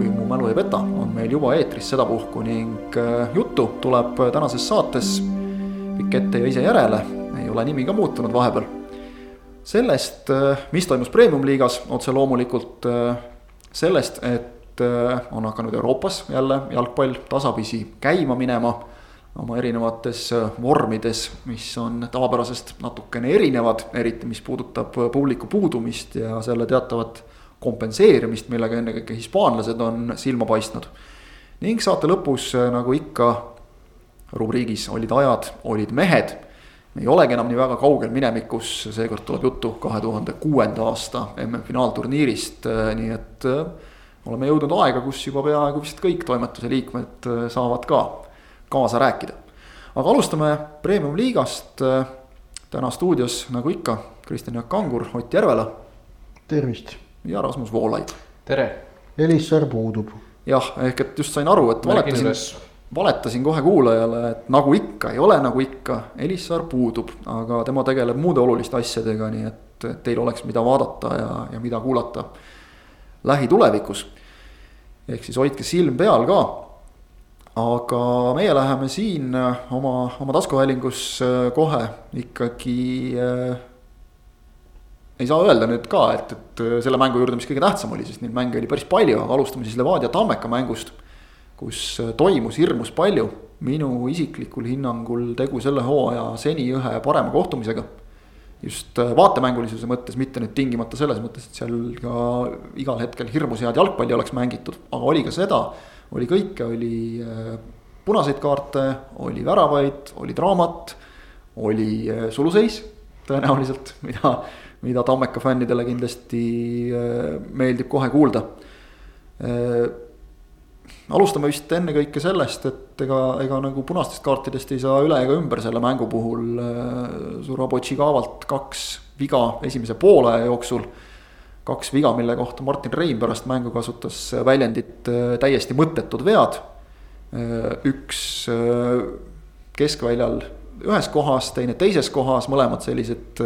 kui mu mälu ei peta, on meil juba eetris sedapuhku ning äh, juttu tuleb tänases saates pikk ette ja ise järele, ei ole nimi ka muutunud vahepeal. sellest, äh, mis toimus Premium-liigas, otse loomulikult sellest, et on hakanud Euroopas jälle jalgpall tasapisi käima minema oma erinevates vormides, mis on tavapärasest natukene erinevad, eriti mis puudutab publiku puudumist ja selle teatavat kompenseerimist, millega ennekõike hispaanlased on silma paistnud. ning saate lõpus, nagu ikka rubriigis olid ajad, olid mehed. ei olegi enam nii väga kaugel minevikus, seekord tuleb juttu kahe tuhande kuuenda aasta MM-finaalturniirist, nii et oleme jõudnud aega, kus juba peaaegu vist kõik toimetuse liikmed saavad ka kaasa rääkida. aga alustame premium-liigast. Täna stuudios, nagu ikka, Kristjan Jaak Kangur, Ott Järvela. tervist. Ja Rasmus Voolaid. tere. Elissaar puudub. jah, ehk et just sain aru, et valetasin, valetasin kohe kuulajale, et nagu ikka, ei ole nagu ikka, Elissaar puudub, aga tema tegeleb muude oluliste asjadega, nii et teil oleks, mida vaadata ja, ja mida kuulata lähitulevikus. ehk siis hoidke silm peal ka. aga meie läheme siin oma, oma taskuhäälingus kohe ikkagi äh,. Ei saa öelda nüüd ka, et, et äh, selle mängu juurde, mis kõige tähtsam oli, sest neid mänge oli päris palju, alustame siis Levadia Tammeka mängust. kus toimus hirmus palju, minu isiklikul hinnangul tegu selle hooaja seni ühe parema kohtumisega just äh, vaatemängulisuse mõttes, mitte nüüd tingimata selles mõttes, et seal ka igal hetkel hirmus head jalgpalli oleks mängitud, aga oli ka seda, oli kõike, oli äh, punaseid kaarte, oli väravaid, oli draamat, oli äh, suluseis tõenäoliselt, mida, mida Tammeka fännidele kindlasti meeldib kohe kuulda alustame vist ennekõike sellest, et ega, ega nagu punastest kaartidest ei saa üle ega ümber selle mängu puhul. Surabotši kaavalt kaks viga esimese poole jooksul. kaks viga, mille kohta Martin Rein pärast mängu kasutas väljendit äh, täiesti mõttetud vead. Äh, üks äh, keskväljal ühes kohas, teine teises kohas, mõlemad sellised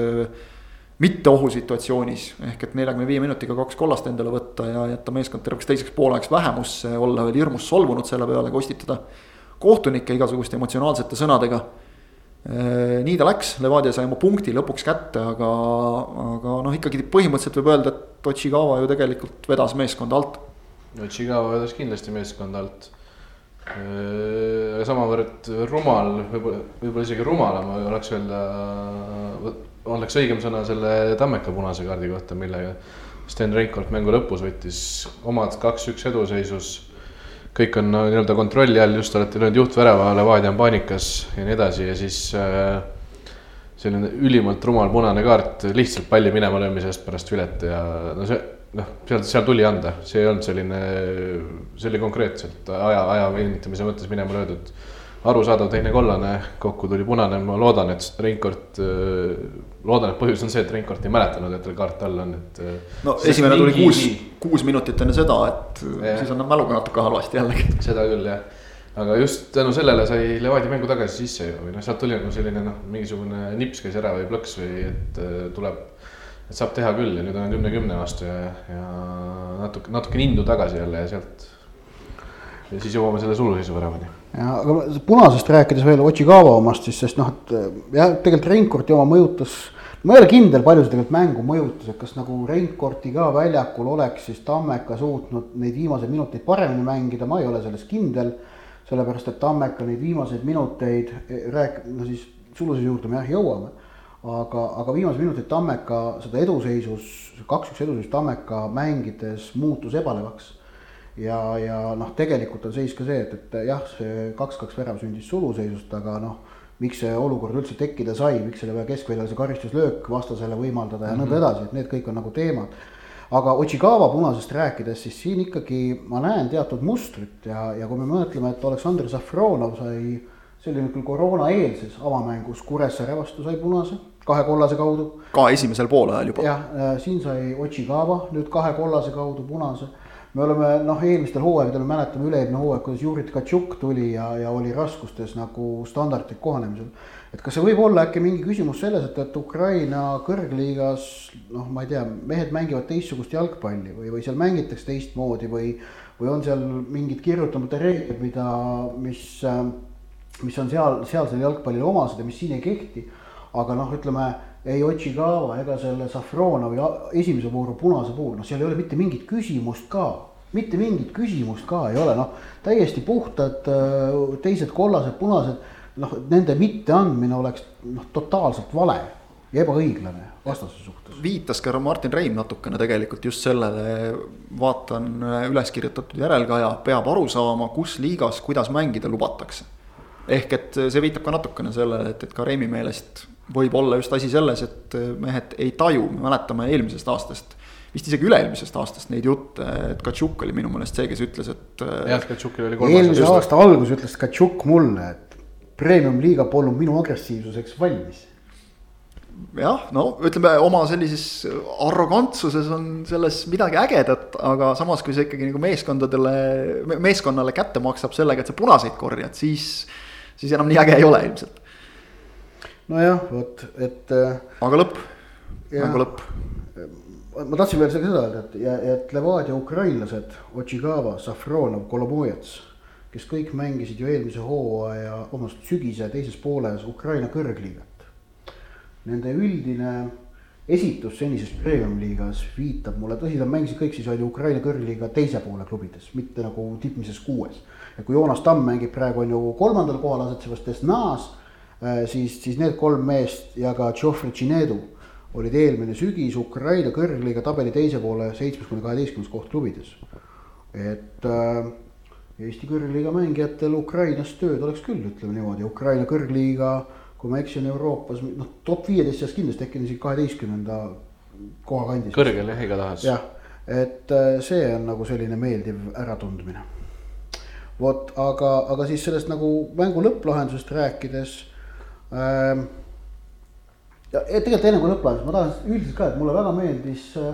mitte ohusituatsioonis, ehk et neljakümne viie minutiga kaks kollast endale võtta ja jätta meeskond terveks teiseks pooleks vähemusse, olla veel hirmus solvunud selle peale, kostitada kohtunikke igasuguste emotsionaalsete sõnadega. nii ta läks, Levadia sai oma punkti lõpuks kätte, aga, aga noh, ikkagi põhimõtteliselt võib öelda, et Otšigava ju tegelikult vedas meeskonda alt. Otšigava vedas kindlasti meeskonda alt. samavõrd rumal, võib-olla, võib-olla isegi rumalam oleks öelda oleks õigem sõna selle Tammeka punase kaardi kohta, millega Sten Reinkord mängu lõpus võttis. Omad kaks-üks eduseisus. kõik on nii-öelda kontrolli all, just olete löönud juhtvärava, Levadia on paanikas ja nii edasi ja siis äh, selline ülimalt rumal punane kaart lihtsalt palli minema löömise eest pärast vilet ja no see noh, seal, seal tuli anda, see ei olnud selline, see oli konkreetselt aja, aja venitamise mõttes minema löödud arusaadav teine kollane, kokku tuli punane, ma loodan, et Reinkord, äh, loodan, et põhjus on see, et Reinkord ei mäletanud, et tal kaart all on, et. Äh, no esimene tuli kuus, kuus minutit enne seda, et ja. siis on mäluga natuke halvasti jällegi. seda küll jah, aga just tänu sellele sai Levadia mängu tagasi sisse ju, või noh, sealt tuli nagu selline noh, mingisugune nips käis ära või plõks või et äh, tuleb et saab teha küll ja nüüd on kümne kümne vastu ja, ja natuke, natukene indu tagasi jälle ja sealt. ja siis jõuame selle suluseisu väravani ja aga punasest rääkides veel Otšigava omast siis, sest noh, et jah, tegelikult Reinkorti oma mõjutas. ma ei ole kindel, palju see tegelikult mängu mõjutas, et kas nagu Reinkorti ka väljakul oleks siis Tammeka suutnud neid viimaseid minuteid paremini mängida, ma ei ole selles kindel. sellepärast, et Tammeka neid viimaseid minuteid eh, rääk-, no siis suluse juurde me jah jõuame. aga, aga viimased minutid Tammeka seda eduseisus, kaks-üks eduseisus Tammeka mängides muutus ebalevaks ja, ja noh, tegelikult on seis ka see, et, et jah, see kaks-kaks värav sündis suluseisust, aga noh, miks see olukord üldse tekkida sai, miks selle kaskväljal see karistuslöök vastasele võimaldada ja mm -hmm. nõnda edasi, et need kõik on nagu teemad. aga Otšigava punasest rääkides, siis siin ikkagi ma näen teatud mustrit ja, ja kui me mõtleme, et Aleksandr Safronov sai see oli nüüd küll koroonaeelses avamängus Kuressaare vastu sai punase, kahe kollase kaudu. ka esimesel poolajal juba. jah, siin sai Otšigava nüüd kahe kollase kaudu punase me oleme noh, eelmistel hooaegadel mäletame üle-eelmine hooaeg, kuidas Juri Tkatšuk tuli ja, ja oli raskustes nagu standardite kohanemisel. et kas see võib olla äkki mingi küsimus selles, et, et Ukraina kõrgliigas noh, ma ei tea, mehed mängivad teistsugust jalgpalli või, või seal mängitakse teistmoodi või, või on seal mingid kirjutamata reeglid, mida, mis, mis on seal, sealsele jalgpallile omased ja mis siin ei kehti. aga noh, ütleme ei Otšigava ega selle Safronovi esimese vooru punase puhul, noh, seal ei ole mitte mingit küsimust ka. mitte mingit küsimust ka ei ole, noh, täiesti puhtad äh, teised kollased, punased, noh, nende mitteandmine oleks noh, totaalselt vale ja ebaõiglane vastase suhtes. viitas ka Martin Reim natukene tegelikult just sellele, vaatan äh, üles kirjutatud järelkaja, peab aru saama, kus liigas, kuidas mängida lubatakse. Ehk et see viitab ka natukene sellele, et, et ka Reimi meelest võib olla just asi selles, et äh, mehed ei taju, me mäletame eelmisest aastast vist isegi üle-eelmisest aastast neid jutte, et Katšuk oli minu meelest see, kes ütles, et. Äh, jah, Katšukil oli kolmas. eelmise aasta alguses ütles Katšuk mulle, et premium-liiga polnud minu agressiivsuseks valmis. jah, no ütleme oma sellises arrogantsuses on selles midagi ägedat, aga samas, kui see ikkagi nagu meeskondadele, meeskonnale kätte maksab sellega, et sa punaseid korjad, siis, siis enam nii äge ei ole ilmselt nojah, vot, et. Äh, aga lõpp, mängu lõpp. ma tahtsin veel seda öelda, et ja, et Levadia ukrainlased, Otšigava, Safronov, Kolomojets, kes kõik mängisid ju eelmise hooaja, vabandust, sügise teises pooles Ukraina kõrgliigat. Nende üldine esitus senises premium-liigas viitab mulle, tõsi, nad mängisid kõik siis on ju Ukraina kõrgliiga teise poole klubides, mitte nagu tippmises kuues. ja kui Joonas Tamm mängib praegu on ju kolmandal kohal asetsevas Desnas Äh, siis, siis need kolm meest ja ka Geoffrey Ginedu olid eelmine sügis Ukraina kõrgliiga tabeli teise poole seitsmes kuni kaheteistkümnes koht klubides. et äh, Eesti kõrgliiga mängijatel Ukrainas tööd oleks küll, ütleme niimoodi, Ukraina kõrgliiga, kui ma ei eksi, on Euroopas noh, top viieteist seas kindlasti äkki isegi kaheteistkümnenda koha kandis. kõrgel jah, igatahes. jah, et äh, see on nagu selline meeldiv äratundmine. vot, aga, aga siis sellest nagu mängu lõpplahendusest rääkides Ehm, ja tegelikult enne kui lõpplahendus, ma tahan üldiselt ka, et mulle väga meeldis äh,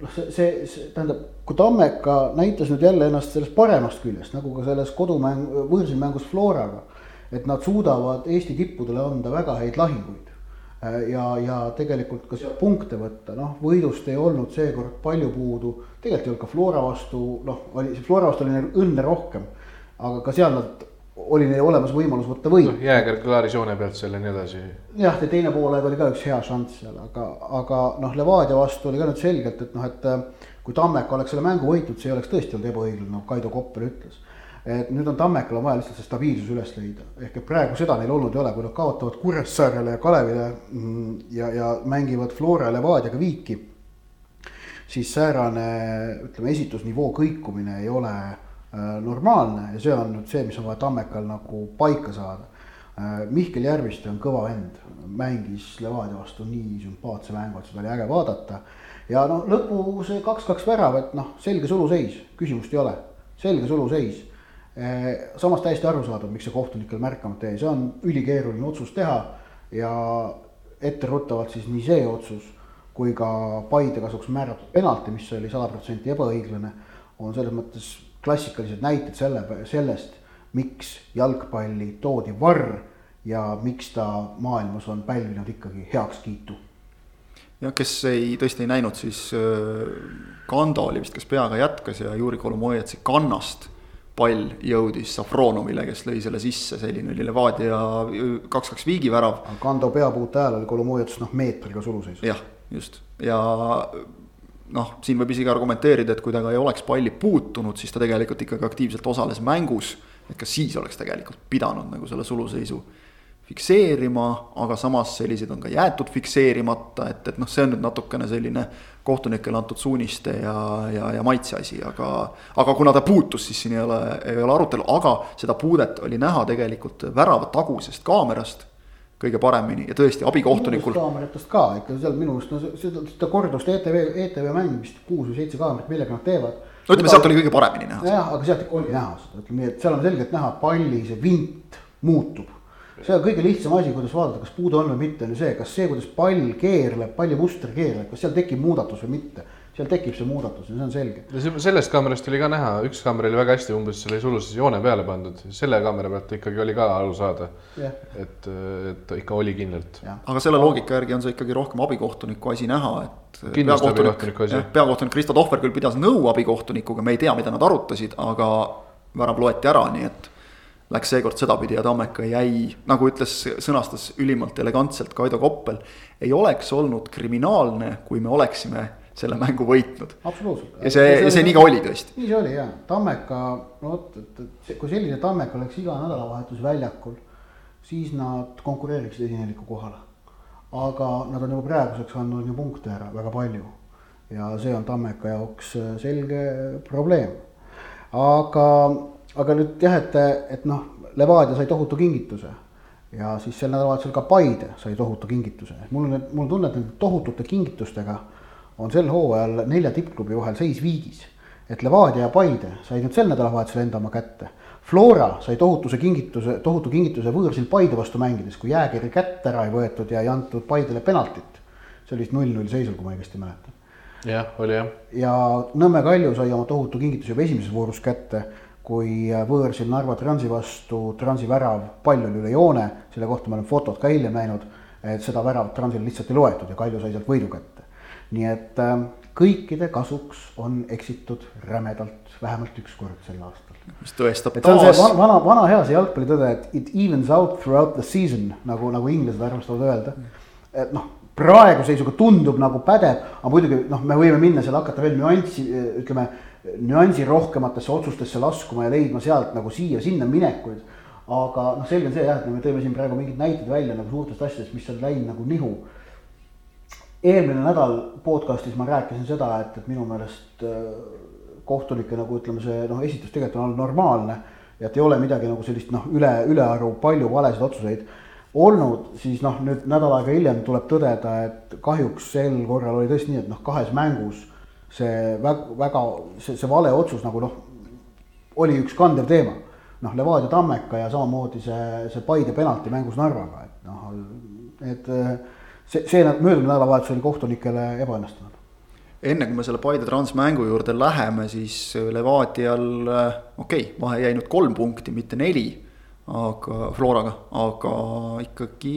noh, see, see, see tähendab, kui Tammeka näitas nüüd jälle ennast sellest paremast küljest, nagu ka selles kodumäng, võõrsilmängus Floraga. Et nad suudavad Eesti tippudele anda väga häid lahinguid. Äh, ja, ja tegelikult ka seal punkte võtta, noh, võidust ei olnud seekord palju puudu. tegelikult ei olnud ka Flora vastu, noh, oli, Flora vastu oli neil õnne rohkem. aga ka seal nad oli neil olemas võimalus võtta võit no,. Jääger klaaris joone pealt selle ja nii edasi. jah, teine poolaeg oli ka üks hea šanss seal, aga, aga noh, Levadia vastu oli ka nüüd selgelt, et noh, et äh, kui Tammeka oleks selle mängu võitnud, see oleks tõesti olnud ebaõiglane, nagu Kaido Koppel ütles. Et nüüd on Tammekal on vaja lihtsalt see stabiilsus üles leida, ehk et praegu seda neil olnud ei ole, kui nad kaotavad Kuressaarele ja Kalevile mm, ja, ja mängivad Flora Levadiaga viiki. siis säärane, ütleme, esitusnivoo kõikumine ei ole Äh, normaalne ja see on nüüd see, mis on vaja Tammekal nagu paika saada. Äh, Mihkel Järviste on kõva vend, mängis Levadia vastu nii sümpaatse mängu, et seda oli äge vaadata. ja noh, lõpu see kaks-kaks väravat, noh, selge suluseis, küsimust ei ole, selge suluseis. Äh, samas täiesti arusaadav, miks see kohtunikel märkamata jäi, see on ülikeeruline otsus teha ja etteruttavalt siis nii see otsus kui ka Paide kasuks määratud penalti, mis oli sada protsenti ebaõiglane, on selles mõttes klassikalised näited selle, sellest, miks jalgpalli toodi varr ja miks ta maailmas on pälvinud ikkagi heakskiitu. jah, kes ei, tõesti ei näinud, siis äh, Kando oli vist, kes peaga jätkas ja Juri Kolomojetsi kannast pall jõudis Safronovile, kes lõi selle sisse, selline oli Levadia kaks-kaks viigivärav. Kando peapuute ajal oli Kolomojets noh meetriga suluseisus. jah, just ja noh, siin võib isegi argumenteerida, et kui ta ka ei oleks palli puutunud, siis ta tegelikult ikkagi aktiivselt osales mängus. et ka siis oleks tegelikult pidanud nagu selle suluseisu fikseerima, aga samas sellised on ka jäetud fikseerimata, et, et noh, see on nüüd natukene selline kohtunikele antud suuniste ja, ja, ja maitse asi, aga. aga kuna ta puutus, siis siin ei ole, ei ole arutelu, aga seda puudet oli näha tegelikult värava tagusest kaamerast kõige paremini ja tõesti abikohtunikul. kaameratest ka ikka seal minu arust no seda, seda kordust ETV, ETV mäng vist kuus või seitse kaamerat, millega nad teevad. no ütleme, sealt oli kõige paremini näha. jah, aga sealt oli näha seda, ütleme nii, et seal on selgelt näha palli see vint muutub. See on kõige lihtsam asi, kuidas vaadata, kas puudu on või mitte, on ju see, kas see, kuidas pall keerleb, palli muster keerleb, kas seal tekib muudatus või mitte seal tekib see muudatus ja see on selge. sellest kaamerast oli ka näha, üks kaamera oli väga hästi umbes selle suluses joone peale pandud, selle kaamera pealt ikkagi oli ka aru saada yeah.. et, et ikka oli kindlalt. aga selle loogika järgi on see ikkagi rohkem abikohtuniku asi näha, et. asi. peakohtunik Kristo Tohver küll pidas nõu abikohtunikuga, me ei tea, mida nad arutasid, aga värav loeti ära, nii et läks seekord sedapidi ja Tammeka jäi, nagu ütles, sõnastas ülimalt elegantselt Kaido Koppel. ei oleks olnud kriminaalne, kui me oleksime selle mängu võitnud. absoluutselt. ja see, ja see nii ka oli tõesti. nii see oli ja, Tammeka, no vot, et, et kui selline Tammeka oleks iga nädalavahetus väljakul, siis nad konkureeriksid esineliku kohale. aga nad on juba praeguseks andnud ju punkte ära väga palju. ja see on Tammeka jaoks selge probleem. aga, aga nüüd jah, et, et noh, Levadia sai tohutu kingituse ja siis sel nädalavahetusel ka Paide sai tohutu kingituse, mul on, mul on tunne, et nende tohutute kingitustega on sel hooajal nelja tippklubi vahel seis viigis. et Levadia ja Paide said nüüd sel nädalavahetusel enda oma kätte. Flora sai tohutuse kingituse, tohutu kingituse võõrsil Paide vastu mängides, kui jääkiri kätt ära ei võetud ja ei antud Paidele penaltit. see oli vist null-null seisul, kui ma õigesti mäletan. jah, oli jah. ja Nõmme Kalju sai oma tohutu kingituse juba esimeses voorus kätte kui võõrsil Narva Transi vastu Transi värav, pall oli üle joone, selle kohta me oleme fotot ka hiljem näinud, et seda väravat Transil lihtsalt ei loetud ja Kalju sai sealt võidu kätte nii et äh, kõikide kasuks on eksitud rämedalt vähemalt üks kord sel aastal. mis tõestab et taas. vana, vana hea see jalgpallitõde, et it evens out throughout the season nagu, nagu inglased armastavad öelda. Et noh, praeguse seisuga tundub nagu pädev, aga muidugi noh, me võime minna seal hakata veel nüanssi, ütleme nüansi rohkematesse otsustesse laskuma ja leidma sealt nagu siia-sinna minekuid. aga noh, selge on see jah, et me tõime siin praegu mingid näited välja nagu suurtest asjadest, mis on läinud nagu nihu eelmine nädal podcast'is ma rääkisin seda, et, et minu meelest äh, kohtunike nagu ütleme, see noh, esitus tegelikult on olnud normaalne. ja et ei ole midagi nagu sellist noh, üle, ülearu palju valesid otsuseid olnud, siis noh, nüüd nädal aega hiljem tuleb tõdeda, et kahjuks sel korral oli tõesti nii, et noh, kahes mängus see väga, väga see, see vale otsus nagu noh, oli üks kandev teema. noh, Levadia Tammeka ja samamoodi see, see Paide penalti mängus Narvaga, et noh, et see, see möödunud nädalavahetus oli kohtunikele ebaõnnestunud. enne kui me selle Paide transmängu juurde läheme, siis Levadial okei okay,, vahe jäi nüüd kolm punkti, mitte neli aga Floraga, aga ikkagi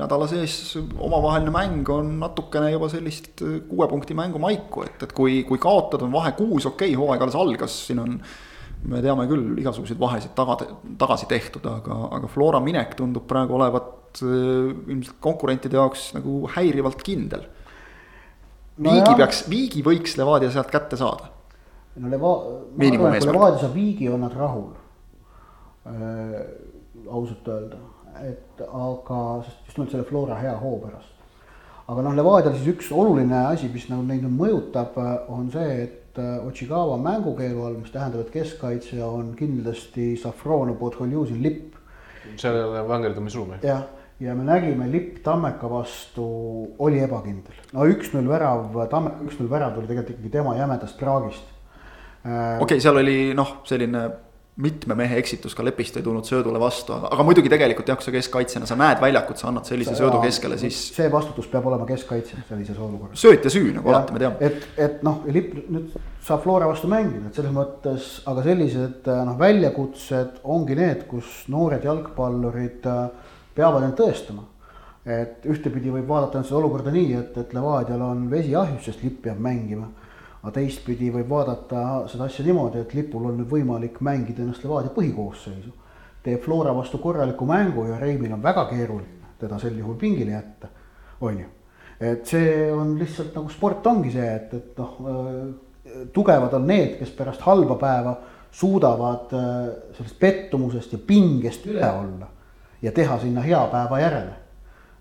nädala sees omavaheline mäng on natukene juba sellist kuue punkti mängu maiku, et, et kui, kui kaotada on vahe kuus, okei okay,, hooaeg alles algas, siin on. me teame küll igasuguseid vahesid taga, tagasi tehtud, aga, aga Flora minek tundub praegu olevat Äh, ilmselt konkurentide jaoks nagu häirivalt kindel no. viigi jah. peaks, viigi võiks Levadia sealt kätte saada. no Leva-, ma arvan, et kui Levadia saab viigi, on nad rahul äh,. ausalt öelda, et aga, sest just nimelt selle Flora hea hoo pärast. aga noh, Levadial siis üks oluline asi, mis nagu neid nüüd mõjutab, on see, et äh, Ochigava mängukeelu all, mis tähendab, et keskkaitse on kindlasti Safronov, Podholjuzin, Lipp. seal ei ole vangerdamisruumi. jah ja me nägime Lipp Tammeka vastu oli ebakindel. no üks-null värav, Tamme, üks-null värav tuli tegelikult ikkagi tema jämedast praagist. okei okay,, seal oli noh, selline mitme mehe eksitus ka Lepist ei tulnud söödule vastu, aga muidugi tegelikult jah, kui sa keskkaitsjana, sa näed väljakut, sa annad sellise sa, söödu keskele, siis. see vastutus peab olema keskkaitsjal sellises olukorras. sööt ja süü nagu alati me teame. et, et noh, Lipp nüüd saab Flora vastu mängida, et selles mõttes, aga sellised noh, väljakutsed ongi need, kus noored jalgpallurid äh, peavad end tõestama. et ühtepidi võib vaadata seda olukorda nii, et, et Levadial on vesi ahjus, sest lipp peab mängima. Aga teistpidi võib vaadata seda asja niimoodi, et lipul on nüüd võimalik mängida ennast Levadia põhikoosseisu. teeb Flora vastu korraliku mängu ja Reimil on väga keeruline teda sel juhul pingile jätta, on ju. et see on lihtsalt nagu sport ongi see, et, et noh äh, tugevad on need, kes pärast halba päeva suudavad äh, sellest pettumusest ja pingest üle olla ja teha sinna hea päeva järele.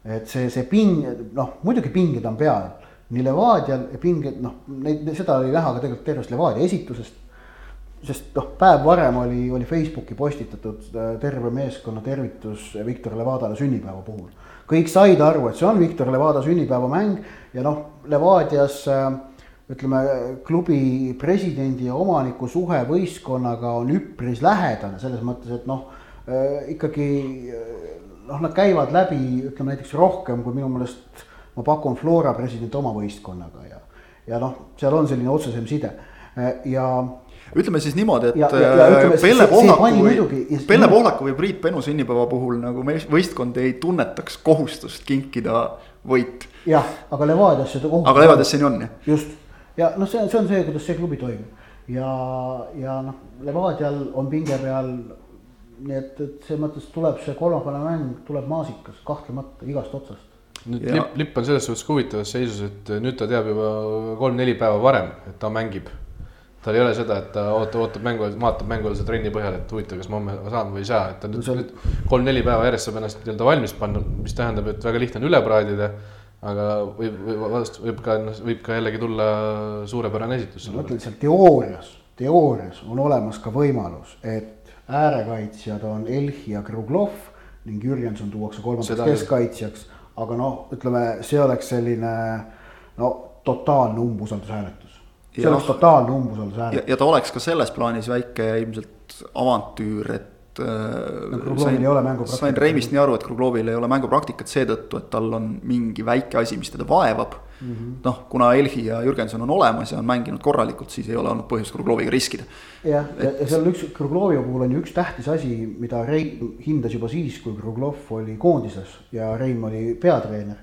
et see, see ping, noh muidugi pinged on peal, nii Levadial pinged, noh, neid, seda oli näha ka tegelikult tervest Levadia esitusest. sest noh, päev varem oli, oli Facebooki postitatud äh, terve meeskonna tervitus Viktor Levadale sünnipäeva puhul. kõik said aru, et see on Viktor Levada sünnipäevamäng ja noh, Levadias äh, ütleme, klubi presidendi ja omaniku suhe võistkonnaga on üpris lähedane selles mõttes, et noh Äh, ikkagi noh, nad käivad läbi, ütleme näiteks rohkem kui minu meelest ma pakun Flora president oma võistkonnaga ja, ja noh, seal on selline otsesem side ja ütleme siis niimoodi, et Ja- ja- ja ütleme, see- Pelle Pohlaku või Pelle Pohlaku või Priit Penu sünnipäeva puhul nagu võistkond ei tunnetaks kohustust kinkida võit. jah, aga Levadias seda kohustust. aga Levadias see nii on jah? just ja noh, see on, see on see, kuidas see klubi toimib ja, ja noh, Levadial on pinge peal. nii et, et selles mõttes tuleb see kolmapäevane mäng tuleb maasikas kahtlemata igast otsast. Nüüd Ja- lipp, lipp on selles suhtes huvitavas seisus, et nüüd ta teab juba kolm-neli päeva varem, et ta mängib. tal ei ole seda, et ta ootab, ootab mängu, vaatab mängu ajal trenni põhjal, et huvitav, kas ma homme saan või ei saa, et ta nüüd, on- nüüd kolm-neli päeva järjest saab ennast nii-öelda valmis panna, mis tähendab, et väga lihtne on üle praadida. aga võib, võib, vast- võib ka, võib ka jällegi tulla suurepärane esitus. ma ütlen seal teoorias, teoorias on olemas ka võimalus, et äärekaitsjad on Elhi ja Kruglov ning Jürjenson tuuakse kolmandaks keskkaitsjaks. Aga noh, ütleme, see oleks selline no totaalne umbusaldushääletus. see Jah. oleks totaalne ja, umbusaldushääletus. ja ta oleks ka selles plaanis väike ilmselt avantüür, et No äh, ole mängupraktikat. sain Reimist nii aru, et Kruglovil ei ole mängupraktikat seetõttu, et tal on mingi väike asi, mis teda vaevab mm -hmm.. noh, kuna Elhi ja Jürgenson on olemas ja on mänginud korralikult, siis ei ole olnud põhjust Krugloviga riskida. jah, ja, ja seal on üks, Kruglovi puhul on ju üks tähtis asi, mida Rein hindas juba siis, kui Kruglov oli koondises ja Rein oli peatreener.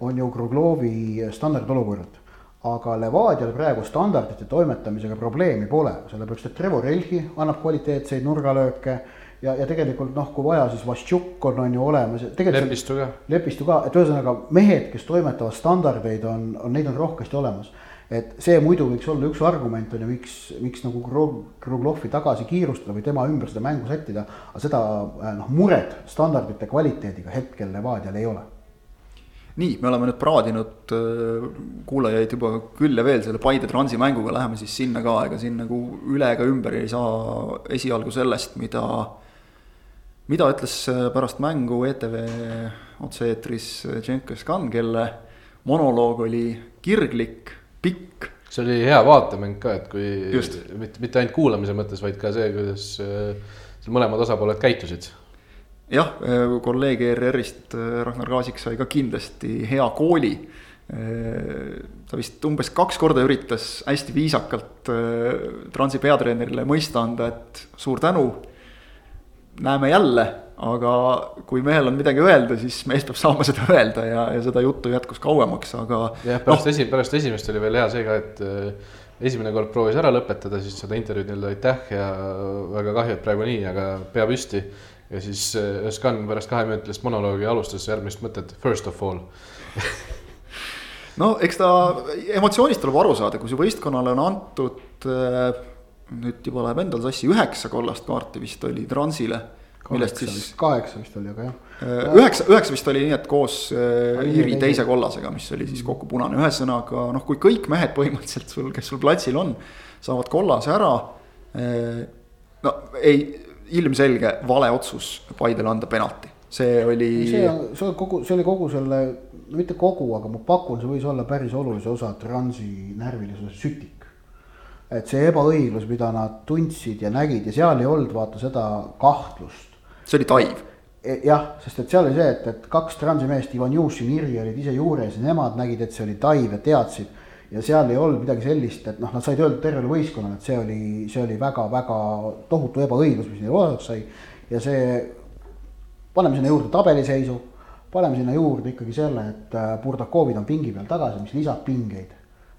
on ju Kruglovi standardolukorrad. Aga Levadial praegu standardite toimetamisega probleemi pole, sellepärast et Trevor Elhi annab kvaliteetseid nurgalööke. ja, ja tegelikult noh, kui vaja, siis Vassiuk on, on ju olemas. Lepistu ka. Lepistu ka, et ühesõnaga mehed, kes toimetavad standardeid, on, on, neid on rohkesti olemas. et see muidu võiks olla üks argument on ju, miks, miks nagu Krug- Kruglovi tagasi kiirustada või tema ümber seda mängu sättida. aga seda noh, muret standardite kvaliteediga hetkel Levadial ei ole. Nii, me oleme nüüd praadinud äh, kuulajaid juba küll ja veel selle Paide Transi mänguga, läheme siis sinna ka, ega siin nagu üle ega ümber ei saa esialgu sellest, mida, mida ütles äh, pärast mängu ETV otse-eetris Cengiz Khan, kelle monoloog oli kirglik, pikk. see oli hea vaatemäng ka, et kui mitte, mitte ainult kuulamise mõttes, vaid ka see, kuidas äh, mõlemad osapooled käitusid. Jah, kolleeg ERR-ist äh, Ragnar Kaasik sai ka kindlasti hea kooli. ta vist umbes kaks korda üritas hästi viisakalt äh, Transi peatreenerile mõista anda, et suur tänu. näeme jälle, aga kui mehel on midagi öelda, siis mees peab saama seda öelda ja, ja seda juttu jätkus kauemaks, aga. jah, pärast esi-, pärast esimest oli veel hea see ka, et äh, esimene kord proovis ära lõpetada, siis seda intervjuud nii-öelda aitäh ja väga kahju, et praegu nii, aga pea püsti. Ja siis äh, Özkan pärast kaheminutilist monoloogi alustas järgmist mõtet, first of all no eks ta, emotsioonist tuleb aru saada, kui su võistkonnale on antud äh, nüüd juba läheb endal sassi, üheksa kollast kaarti vist oli Transile. millest siis kaheksa vist oli, aga jah. äh, üheksa, üheksa vist oli nii, et koos äh, Oli Iiri teise- teise kollasega, mis oli siis kokku punane, ühesõnaga noh, kui kõik mehed põhimõtteliselt sul, kes sul platsil on, saavad kollase ära. no ei, ilmselge vale otsus Paidele anda penalti, see oli. see on, see on kogu, see oli kogu selle, mitte kogu, aga ma pakun, see võis olla päris olulise osa Transi närvilisuse sütik. et see ebaõiglus, mida nad tundsid ja nägid ja seal ei olnud vaata seda kahtlust. see oli taiv E- jah, sest et seal oli see, et, et kaks Transi meest, Ivan Jušin, Irvi olid ise juures ja nemad nägid, et see oli taiv ja teadsid. Ja seal ei olnud midagi sellist, et noh, nad said öelda tervele võistkonnale, et see oli, see oli väga-väga tohutu ebaõiglus, mis neil osaks sai. ja see, paneme sinna juurde tabeliseisu, paneme sinna juurde ikkagi selle, et äh, Burdakovid on pingi peal tagasi, mis lisab pingeid.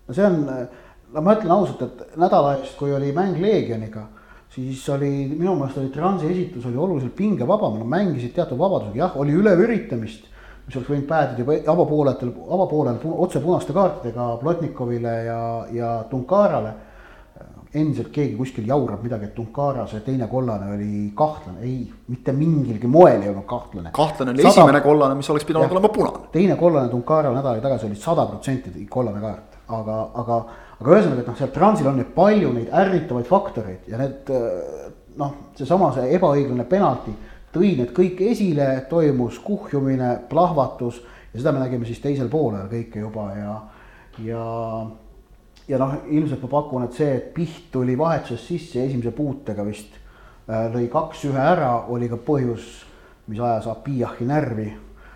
no see on, no ma ütlen ausalt, et nädala eest, kui oli mäng Leegioniga siis oli minu meelest oli Transi esitus oli oluliselt pingevabam, nad mängisid teatud vabadusega, jah, oli üleüritamist. Mis oleks võinud päädida juba avapoolel, avapoolel pu- otse punaste kaartidega Plotnikovile ja, ja Tunkarale. endiselt keegi kuskil jaurab midagi, et Tunkara see teine kollane oli kahtlane, ei, mitte mingilgi moel ei olnud kahtlane. kahtlane oli Sada- esimene kollane, mis oleks pidanud olema punane. teine kollane Tunkarale nädal tagasi oli sada protsenti kollane kaart, aga, aga, aga ühesõnaga, et noh, seal Transil on nüüd palju neid ärritavaid faktoreid ja need noh, seesama see ebaõiglane penalti tõi need kõik esile, toimus kuhjumine, plahvatus ja seda me nägime siis teisel poolel kõike juba ja, ja ja noh, ilmselt ma pakun, et see, et Piht tuli vahetuses sisse esimese puutega vist äh, lõi kaks-ühe ära, oli ka põhjus mis ajas Abiyahi närvi.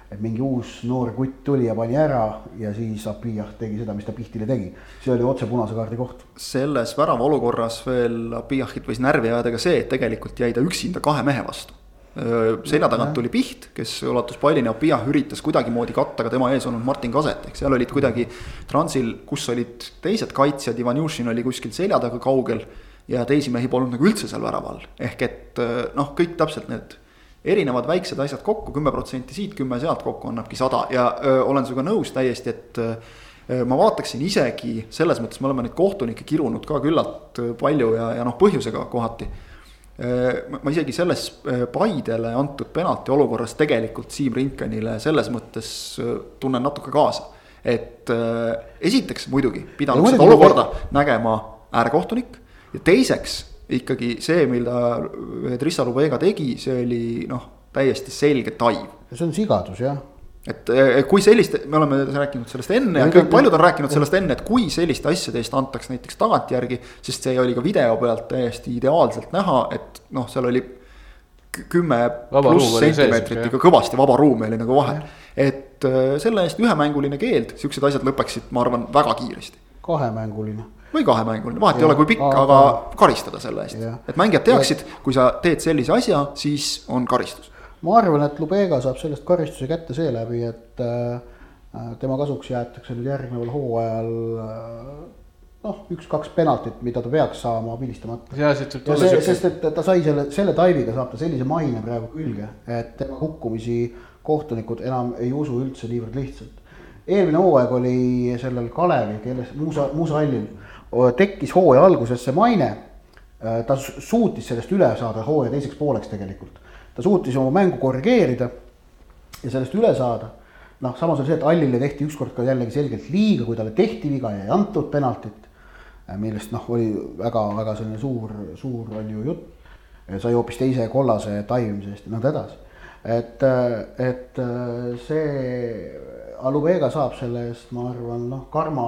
et mingi uus noor kutt tuli ja pani ära ja siis Abiyah tegi seda, mis ta Pihtile tegi. see oli otse punase kaardi koht. selles värava olukorras veel Abiyahit võis närvi ajada ka see, et tegelikult jäi ta üksinda kahe mehe vastu selja tagant tuli Piht, kes ulatus pallini, Abiyah üritas kuidagimoodi katta ka tema ees olnud Martin Kaset, ehk seal olid kuidagi transil, kus olid teised kaitsjad, Ivanjušin oli kuskil selja taga kaugel. ja teisi mehi polnud nagu üldse seal värava all, ehk et noh, kõik täpselt need erinevad väiksed asjad kokku, kümme protsenti siit, kümme sealt kokku annabki sada ja öö, olen sinuga nõus täiesti, et öö, ma vaataksin isegi selles mõttes, me oleme neid kohtunikke kirunud ka küllalt palju ja, ja noh, põhjusega kohati ma isegi selles Paidele antud penalti olukorras tegelikult Siim Rinkenile selles mõttes tunnen natuke kaasa. et esiteks muidugi pidanud seda olukorda nägema äärekohtunik ja teiseks ikkagi see, mida Trissa Lubega tegi, see oli noh, täiesti selge taiv. see on sigadus jah et kui sellist, me oleme rääkinud sellest enne ja, ja kõik paljud on rääkinud sellest enne, et kui selliste asjade eest antaks näiteks tagantjärgi. sest see oli ka video pealt täiesti ideaalselt näha, et noh, seal oli kümme pluss sentimeetrit ikka kõvasti vaba ruumi oli nagu vahel. et äh, selle eest ühemänguline keeld, siuksed asjad lõpeksid, ma arvan, väga kiiresti. kahemänguline. Või kahemänguline, vahet ei ole, kui pikk, aga karistada selle eest, et mängijad teaksid, kui sa teed sellise asja, siis on karistus ma arvan, et Lubega saab sellest karistuse kätte seeläbi, et äh, tema kasuks jäetakse nüüd järgneval hooajal äh, noh, üks-kaks penaltit, mida ta peaks saama vilistamata. ja siuke. sest et ta sai selle, selle taiviga saab ta sellise maine praegu külge, et tema hukkumisi kohtunikud enam ei usu üldse niivõrd lihtsalt. eelmine hooaeg oli sellel Kalevil, kelles Muusa, Muusa hallil tekkis hooaja alguses see maine. Äh, ta suutis sellest üle saada hooaja teiseks pooleks tegelikult ta suutis oma mängu korrigeerida ja sellest üle saada. noh, samas oli see, et Allile tehti ükskord ka jällegi selgelt liiga, kui talle tehti viga ja ei antud penaltit. millest noh, oli väga-väga selline suur, suur on ju jutt. sai hoopis teise kollase taivimise eest ja nõnda edasi. et, et see Aluvega saab selle eest, ma arvan, noh, karma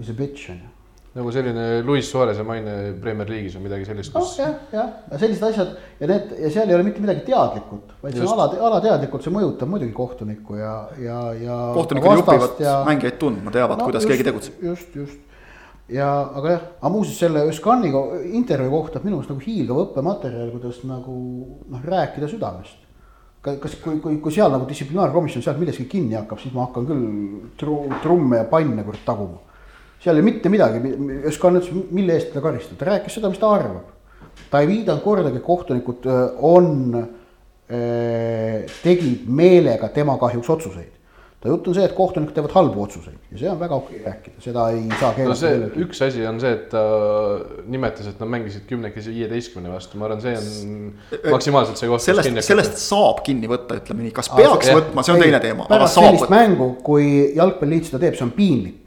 is a bitch on ju nagu selline Luis Suarez'e maine Premier League'is või midagi sellist kus.... jah, jah, ja sellised asjad. Ja need ja seal ei ole mitte midagi teadlikult, vaid see on ala, alateadlikult, see mõjutab muidugi kohtunikku ja, ja, ja. kohtunikud jupivad ja... mängijaid tundma, teavad no,, kuidas just, keegi tegutseb. just, just. Ja, aga jah, aga muuseas selle Özkaniga intervjuu kohta minu arust nagu hiilgav õppematerjal, kuidas nagu noh, rääkida südamest. Kas, kui, kui, kui seal nagu distsiplinaarkomisjon sealt millestki kinni hakkab, siis ma hakkan küll tru, trumme ja panne kurat taguma seal ei mitte midagi, Özkan ütles, mille eest teda karistada, ta rääkis seda, mis ta arvab. ta ei viidanud kordagi, et kohtunikud äh, on, äh, tegid meelega tema kahjuks otsuseid ta jutt on see, et kohtunikud teevad halbu otsuseid ja see on väga okei rääkida, seda ei saa keelata no. üks asi on see, et ta nimetas, et nad mängisid kümnekesi viieteistkümne vastu, ma arvan, see on maksimaalselt see koht. sellest, sellest saab kinni võtta, ütleme nii, kas peaks Aa, võtma, see on ei, teine teema. pärast sellist mängu, kui jalgpalliliit seda teeb, see on piinlik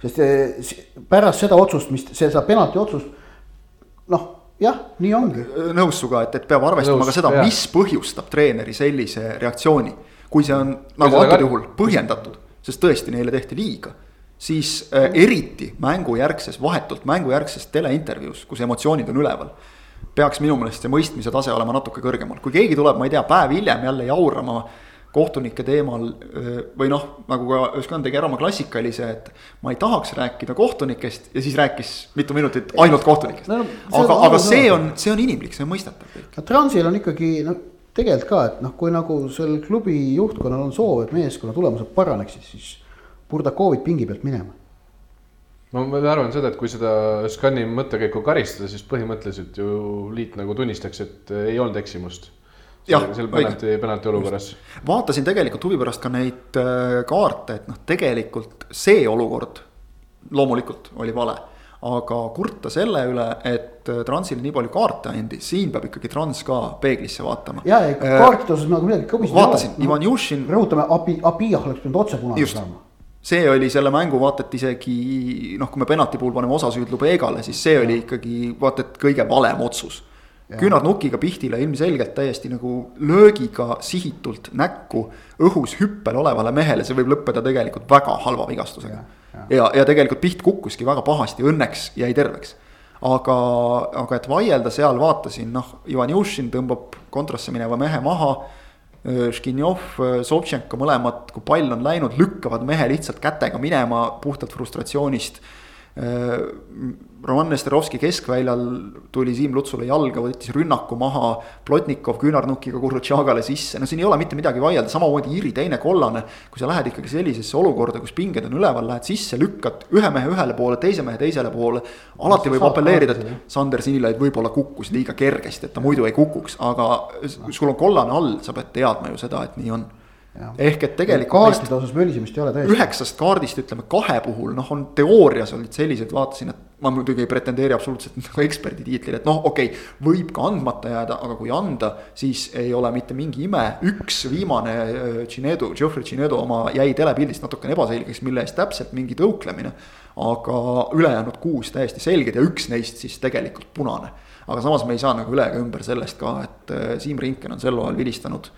sest pärast seda otsust, mis seda penalti otsust, noh, jah, nii ongi. nõus sinuga, et, et peab arvestama nõus, ka seda, mis põhjustab treeneri sellise reaktsiooni. kui see on nagu antud juhul põhjendatud, sest tõesti neile tehti liiga siis äh, eriti mängujärgses, vahetult mängujärgses teleintervjuus, kus emotsioonid on üleval. peaks minu meelest see mõistmise tase olema natuke kõrgemal, kui keegi tuleb, ma ei tea, päev hiljem jälle jaurama äh, kohtunike teemal või noh, nagu ka Özkan tegi ära oma klassikalise, et ma ei tahaks rääkida kohtunikest ja siis rääkis mitu minutit ainult kohtunikest. No,. aga, aga see on, see on inimlik, see on mõistetav no Transil on ikkagi noh, tegelikult ka, et noh, kui nagu sel klubi juhtkonnal on soov, et meeskonna tulemused paraneksid, siis Burdakovit pingi pealt minema. No ma arvan seda, et kui seda Özkani mõttekäiku karistada, siis põhimõtteliselt ju liit nagu tunnistaks, et ei olnud eksimust seal penalti, penalti olukorras. vaatasin tegelikult huvi pärast ka neid äh, kaarte, et noh, tegelikult see olukord loomulikult oli vale aga kurta selle üle, et äh, Transile nii palju kaarte andis, siin peab ikkagi Trans ka peeglisse vaatama. ja, ja äh, kaartide osas nagu midagi kõbiseda. vaatasin, Ivan Jušin. rõhutame, Abi, Abijah oleks pidanud otse punase saama. see oli selle mängu vaata, et isegi noh, kui me penalti puhul paneme osasüüd Lubegale, siis see oli ikkagi vaata, et kõige valem otsus küünarnukiga Pihtile ilmselgelt täiesti nagu löögiga sihitult näkku õhus hüppel olevale mehele, see võib lõppeda tegelikult väga halva vigastusega. ja, ja, ja tegelikult Piht kukkuski väga pahasti, õnneks jäi terveks. aga, aga et vaielda seal vaatasin, noh, Ivan Jušin tõmbab kontrasse mineva mehe maha. Škinjov, Sobtšenko mõlemad, kui pall on läinud, lükkavad mehe lihtsalt kätega minema puhtalt frustratsioonist Roman Nesterovski keskväljal tuli Siim Lutsule jalga, võttis rünnaku maha. Plotnikov küünarnukiga Kurutšagale sisse, no siin ei ole mitte midagi vaielda, samamoodi Iiri teine kollane. kui sa lähed ikkagi sellisesse olukorda, kus pinged on üleval, lähed sisse, lükkad ühe mehe ühele poole, teise mehe teisele poole. alati võib apelleerida, et Sander Sinilaid võib-olla kukkus liiga kergesti, et ta muidu ei kukuks, aga sul on kollane all, sa pead teadma ju seda, et nii on ehk et tegelikult. kaartide osas mölisemist ei ole tõesti. üheksast kaardist ütleme kahe puhul noh, on teoorias olid sellised, vaatasin, et ma muidugi ei pretendeeri absoluutselt nagu eksperdi tiitlile, et noh, okei okay,, võib ka andmata jääda, aga kui anda, siis ei ole mitte mingi ime. üks viimane Chinedu, äh, Geoffrey Chinedu oma jäi telepildist natukene ebaselgeks, mille eest täpselt mingi tõuklemine. aga ülejäänud kuus täiesti selged ja üks neist siis tegelikult punane. aga samas me ei saa nagu üle ega ümber sellest ka, et äh, Siim Rinken on sel hooajal vilistanud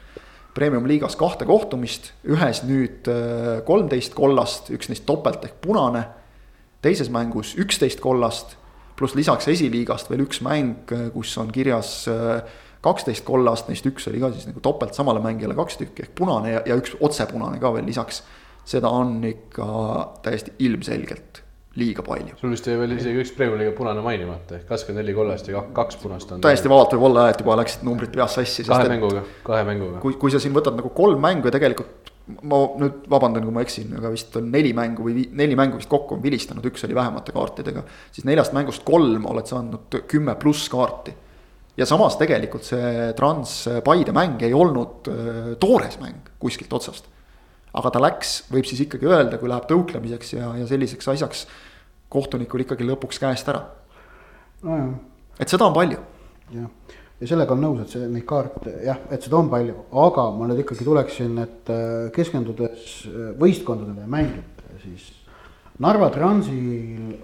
premium-liigas kahte kohtumist, ühes nüüd äh, kolmteist kollast, üks neist topelt ehk punane. teises mängus üksteist kollast, pluss lisaks esiliigast veel üks mäng, äh, kus on kirjas äh, kaksteist kollast, neist üks oli ka siis nagu topelt samale mängijale kaks tükki ehk punane ja, ja üks otsepunane ka veel lisaks. seda on ikka täiesti ilmselgelt liiga palju. sul vist jäi veel isegi üks Premiumi liiga punane mainimata ehk kakskümmend neli kollast ja kaks punast on. täiesti vabalt võib olla, et juba läksid numbrid peas sassi. kahe mänguga, kahe mänguga. kui, kui sa siin võtad nagu kolm mängu ja tegelikult ma nüüd vabandan, kui ma eksin, aga vist on neli mängu või neli mängu vist kokku on vilistanud, üks oli vähemate kaartidega. siis neljast mängust kolm oled saanud kümme pluss kaarti. ja samas tegelikult see Trans-Paide mäng ei olnud äh, toores mäng kuskilt otsast aga ta läks, võib siis ikkagi öelda, kui läheb tõuklemiseks ja, ja selliseks asjaks kohtunikul ikkagi lõpuks käest ära no,. et seda on palju. jah, ja sellega on nõus, et see, neid kaarte jah, et seda on palju, aga ma nüüd ikkagi tuleksin, et äh, keskendudes äh, võistkondadele ja mängijatele, siis Narva Transil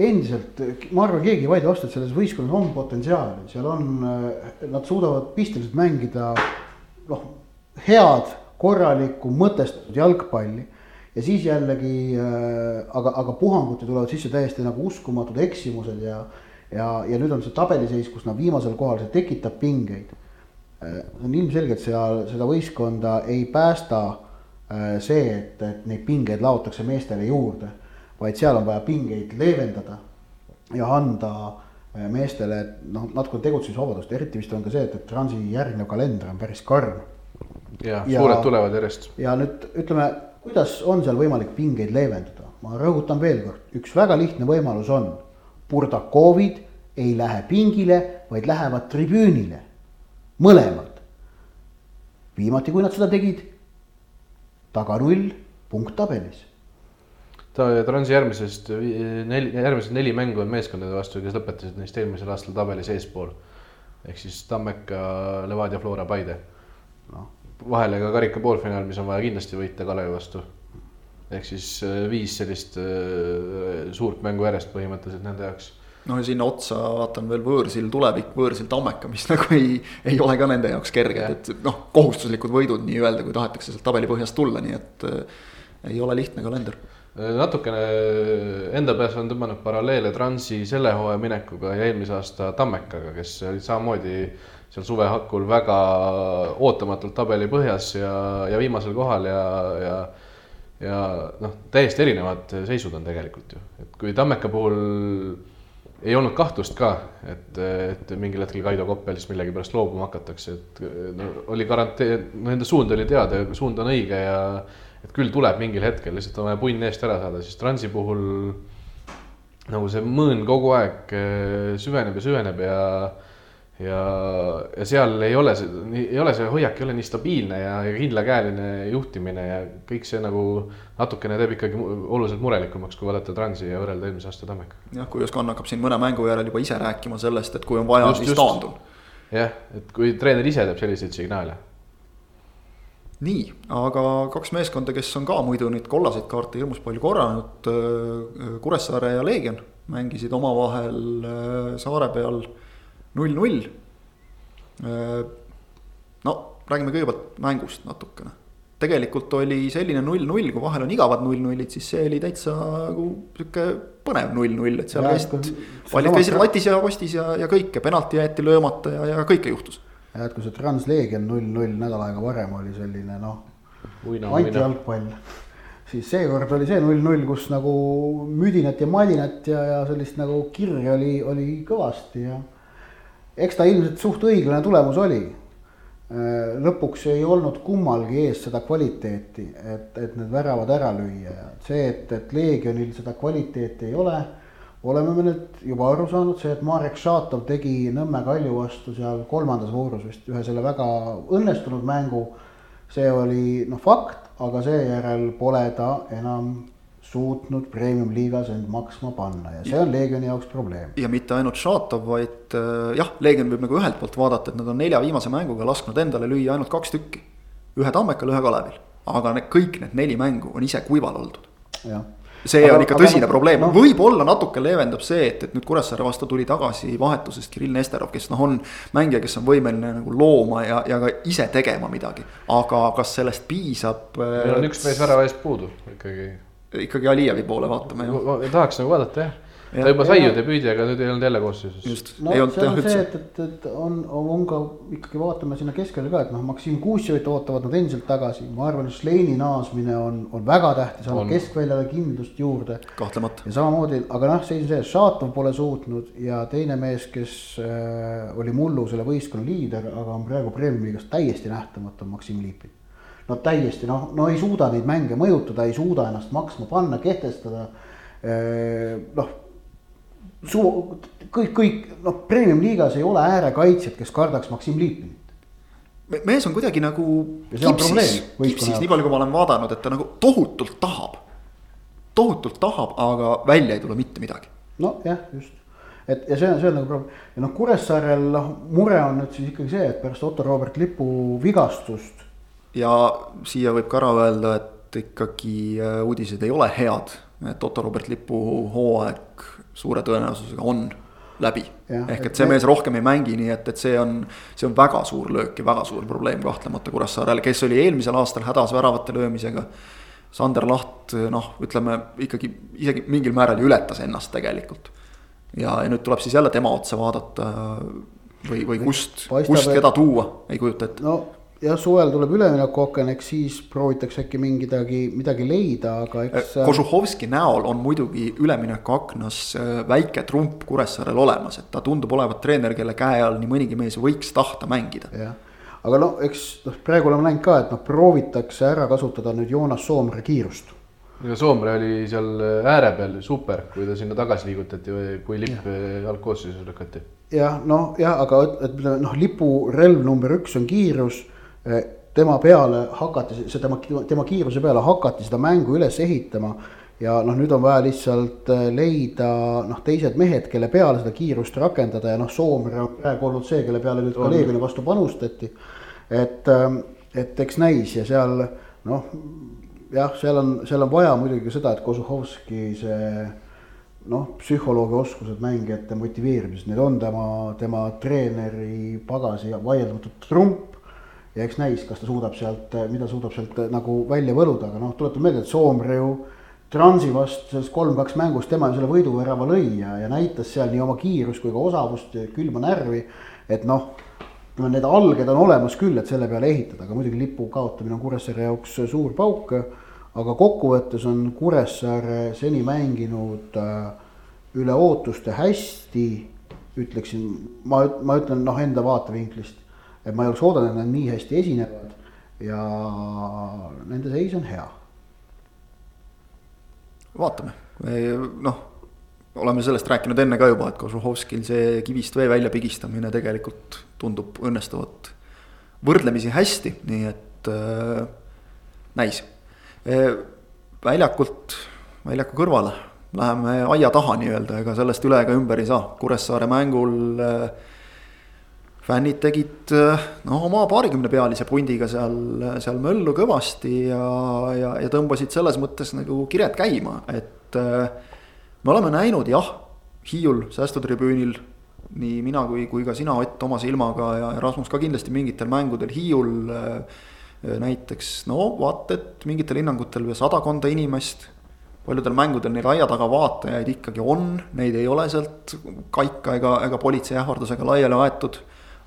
endiselt, ma arvan, keegi ei vaidle vastu, et selles võistkonnas on potentsiaali, seal on, äh, nad suudavad pisteliselt mängida noh, head korralikku mõtestatud jalgpalli. ja siis jällegi äh,, aga, aga puhanguti tulevad sisse täiesti nagu uskumatud eksimused ja, ja, ja nüüd on see tabeliseis, kus nad viimasel kohal, see tekitab pingeid äh,. on ilmselge, et seal seda võistkonda ei päästa äh, see, et, et neid pingeid laotakse meestele juurde, vaid seal on vaja pingeid leevendada ja anda äh, meestele noh, natukene tegutsemisvabadust, eriti vist on ka see, et, et Transi järgnev kalender on päris karm ja, suured tulevad järjest. ja nüüd ütleme, kuidas on seal võimalik pingeid leevendada, ma rõhutan veel kord, üks väga lihtne võimalus on. Burdakovid ei lähe pingile, vaid lähevad tribüünile, mõlemad. viimati, kui nad seda tegid, taga null, punkt tabelis ta Transi järgmisest neli, järgmised neli mängu on meeskondade vastu, kes lõpetasid neist eelmisel aastal tabelis eespool. ehk siis Tammeka, Levadia, Flora, Paide. noh, vahele ka karika poolfinaal, mis on vaja kindlasti võita Kalevi vastu. ehk siis äh, viis sellist äh, suurt mängu järjest põhimõtteliselt nende jaoks no ja sinna otsa vaatan veel võõrsil tulevik, võõrsil Tammeka, mis nagu ei, ei ole ka nende jaoks kerged, et noh, kohustuslikud võidud nii-öelda, kui tahetakse sealt tabeli põhjast tulla, nii et äh, ei ole lihtne kalender. natukene enda peas on tõmmanud paralleele Transi selle hooaja minekuga ja eelmise aasta Tammekaga, kes olid samamoodi seal suve hakul väga ootamatult tabeli põhjas ja, ja viimasel kohal ja, ja ja noh, täiesti erinevad seisud on tegelikult ju, et kui Tammeka puhul ei olnud kahtlust ka, et, et mingil hetkel Kaido Koppelist millegipärast loobuma hakatakse, et no, oli garantii, no nende suund oli teada ja suund on õige ja et küll tuleb mingil hetkel, lihtsalt on vaja punn eest ära saada, siis Transi puhul nagu see mõõn kogu aeg eh, süveneb ja süveneb ja ja, ja seal ei ole see, ei ole see hoiak ei ole nii stabiilne ja, ja kindlakäeline juhtimine ja kõik see nagu natukene teeb ikkagi oluliselt murelikumaks, kui vaadata Transi ja võrrelda eelmise aasta Tammeka. jah, kui Oskan hakkab siin mõne mängu järel juba ise rääkima sellest, et kui on vaja, siis taandun. jah, et kui treener ise teeb selliseid signaale. nii, aga kaks meeskonda, kes on ka muidu neid kollaseid kaarte hirmus palju korranud, Kuressaare ja Leegion mängisid omavahel äh, saare peal null-null. Äh, no räägime kõigepealt mängust natukene. tegelikult oli selline null-null, kui vahel on igavad null-nullid, siis see oli täitsa nagu sihuke põnev null-null, et seal käisid. pallid käisid latis ja postis ja, ja kõike, penalti jäeti löömata ja, ja kõike juhtus. ja et kui see Translegion null null nädal aega varem oli selline noh, antijalgpall, siis seekord oli see null null, kus nagu müdinat ja madinat ja, ja sellist nagu kirja oli, oli kõvasti ja eks ta ilmselt suht õiglane tulemus oli. lõpuks ei olnud kummalgi ees seda kvaliteeti, et, et need väravad ära lüüa ja see, et, et Leegionil seda kvaliteeti ei ole oleme me nüüd juba aru saanud, see, et Marek Šatov tegi Nõmme Kalju vastu seal kolmandas voorus vist ühe selle väga õnnestunud mängu. see oli noh fakt, aga seejärel pole ta enam suutnud premium-liigas end maksma panna ja see on Leegioni jaoks probleem. ja mitte ainult Šatov, vaid äh, jah, Leegion võib nagu ühelt poolt vaadata, et nad on nelja viimase mänguga lasknud endale lüüa ainult kaks tükki. ühe Tammekal, ühe Kalevil, aga need kõik need neli mängu on ise kuival oldud. see aga, on ikka tõsine no, probleem no., võib-olla natuke leevendab see, et, et nüüd Kuressaare vastu tuli tagasi vahetusest Kirill Nesterov, kes noh, on mängija, kes on võimeline nagu looma ja, ja ka ise tegema midagi. aga kas sellest piisab? meil on üks mees värava eest puudu ikkagi. Ikkagi Alijevi poole vaatame ju. tahaks nagu vaadata jah ta juba sai ju debüüdi, aga nüüd ei olnud jälle koosseisus. no see on see, et, et, et on, on ka ikkagi vaatame sinna keskele ka, et noh, Maksim Kuusjevit ootavad nad endiselt tagasi, ma arvan, et Šleini naasmine on, on väga tähtis, annab keskväljale kindlust juurde. kahtlemata. ja samamoodi, aga noh, seis on see, Šatov pole suutnud ja teine mees, kes äh, oli mullu selle võistkonna liider, aga on praegu Premium-liigas täiesti nähtamatu, on Maksim Liipin no täiesti noh, no ei suuda neid mänge mõjutada, ei suuda ennast maksma panna, kehtestada. Noh, suu-, kõik, kõik noh, premium-liigas ei ole äärekaitsjat, kes kardaks Maksim Liipinit. mees on kuidagi nagu kipsis, kipsis, nii palju kui ma olen vaadanud, et ta nagu tohutult tahab. tohutult tahab, aga välja ei tule mitte midagi. nojah, just, et ja see on, see on nagu probleem ja noh, Kuressaarel noh, mure on nüüd siis ikkagi see, et pärast Otto Robert Lipu vigastust. Ja siia võib ka ära öelda, et ikkagi äh, uudised ei ole head, et Otto Robert Lipu hooaeg suure tõenäosusega on läbi. ehk et see mees rohkem ei mängi, nii et, et see on, see on väga suur löök ja väga suur probleem kahtlemata Kuressaarele, kes oli eelmisel aastal hädas väravate löömisega. Sander Laht noh, ütleme ikkagi isegi mingil määral ületas ennast tegelikult. ja, ja nüüd tuleb siis jälle tema otsa vaadata või, või kust, kust keda tuua, ei kujuta ette. no jah, suvel tuleb üleminekuaken, eks siis proovitakse äkki mingidagi, midagi leida, aga eks. Äh, Kožuhovski näol on muidugi üleminekuaknas äh, väike trump Kuressaarel olemas, et ta tundub olevat treener, kelle käe all nii mõnigi mees võiks tahta mängida. jah, aga noh, eks noh, praegu oleme näinud ka, et noh, proovitakse ära kasutada nüüd Joonas Soomre kiirust ja Soomre oli seal ääre peal super, kui ta sinna tagasi liigutati või kui lipp algkoosseisus lükati. jah, noh jah, aga et noh, lipurelv number üks on kiirus tema peale hakati, see tema, tema kiiruse peale hakati seda mängu üles ehitama. ja noh, nüüd on vaja lihtsalt eh, leida noh, teised mehed, kelle peale seda kiirust rakendada ja noh, Soomere on praegu olnud see, kelle peale nüüd ka Leevioni vastu panustati. et, eh, et eks näis ja seal noh, jah, seal on, seal on vaja muidugi seda, et Kozuhovski see noh, psühholoogi oskused mängijate motiveerimises, need on tema, tema treeneri pagasi vaieldamatult trump ja eks näis, kas ta suudab sealt, mida suudab sealt äh, nagu välja võluda, aga noh, tuletan meelde, et Soomre ju Transi vastu selles kolm-kaks mängus tema ju selle võiduvärava lõi ja, ja näitas seal nii oma kiirust kui ka osavust külma närvi. et noh, ütleme need alged on olemas küll, et selle peale ehitada, aga muidugi lipu kaotamine on Kuressaare jaoks suur pauk. aga kokkuvõttes on Kuressaare seni mänginud äh, üle ootuste hästi, ütleksin, ma, ma ütlen noh, enda vaatevinklist et ma ei oleks oodanud, et nad nii hästi esinevad ja nende seis on hea. vaatame, noh, oleme sellest rääkinud enne ka juba, et Kožuhovskil see kivist vee välja pigistamine tegelikult tundub õnnestuvat võrdlemisi hästi, nii et äh, näis e,. väljakult, väljaku kõrvale läheme aia taha nii-öelda, ega sellest üle ega ümber ei saa, Kuressaare mängul äh, fännid tegid noh, oma paarikümne pealise pundiga seal, seal möllu kõvasti ja, ja, ja tõmbasid selles mõttes nagu kired käima, et äh, me oleme näinud jah, Hiiul säästutribüünil nii mina kui, kui ka sina, Ott, oma silmaga ja Rasmus ka kindlasti mingitel mängudel Hiiul äh, näiteks no vaat, et mingitel hinnangutel sadakonda inimest. paljudel mängudel neil aia taga vaatajaid ikkagi on, neid ei ole sealt kaika ega, ega politsei ähvardusega laiali aetud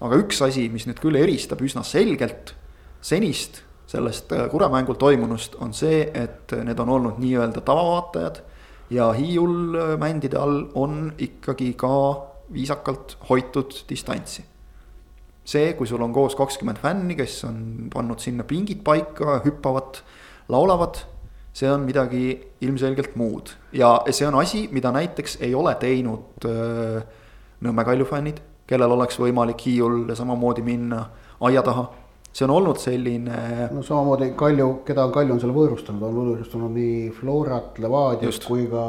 aga üks asi, mis nüüd küll eristab üsna selgelt senist sellest äh, kuremängul toimunust, on see, et need on olnud nii-öelda tavavaatajad ja hiiulmändide all on ikkagi ka viisakalt hoitud distantsi. see, kui sul on koos kakskümmend fänni, kes on pannud sinna pingid paika, hüppavad, laulavad, see on midagi ilmselgelt muud ja see on asi, mida näiteks ei ole teinud äh, Nõmme Kalju fännid, kellel oleks võimalik Hiiul samamoodi minna aia taha see on olnud selline. no samamoodi Kalju, keda Kalju on selle võõrustanud, on võõrustanud nii Florat, Levadiat kui ka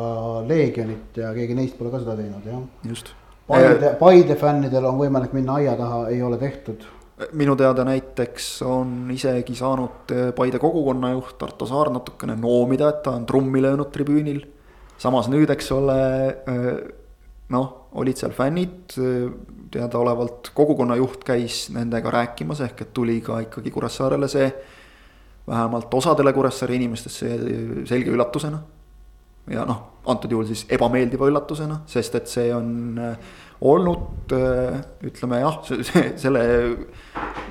Leegionit ja keegi neist pole ka seda teinud, jah. just. Paide, Paide fännidel on võimalik minna aia taha, ei ole tehtud. minu teada näiteks on isegi saanud Paide kogukonna juht Arto Saar natukene noomida, et ta on trummi löönud tribüünil. samas nüüd, eks ole, noh, olid seal fännid teadaolevalt kogukonna juht käis nendega rääkimas, ehk et tuli ka ikkagi Kuressaarele see. vähemalt osadele Kuressaare inimestest see selge üllatusena. ja noh, antud juhul siis ebameeldiva üllatusena, sest et see on äh, olnud äh, ütleme jah, selle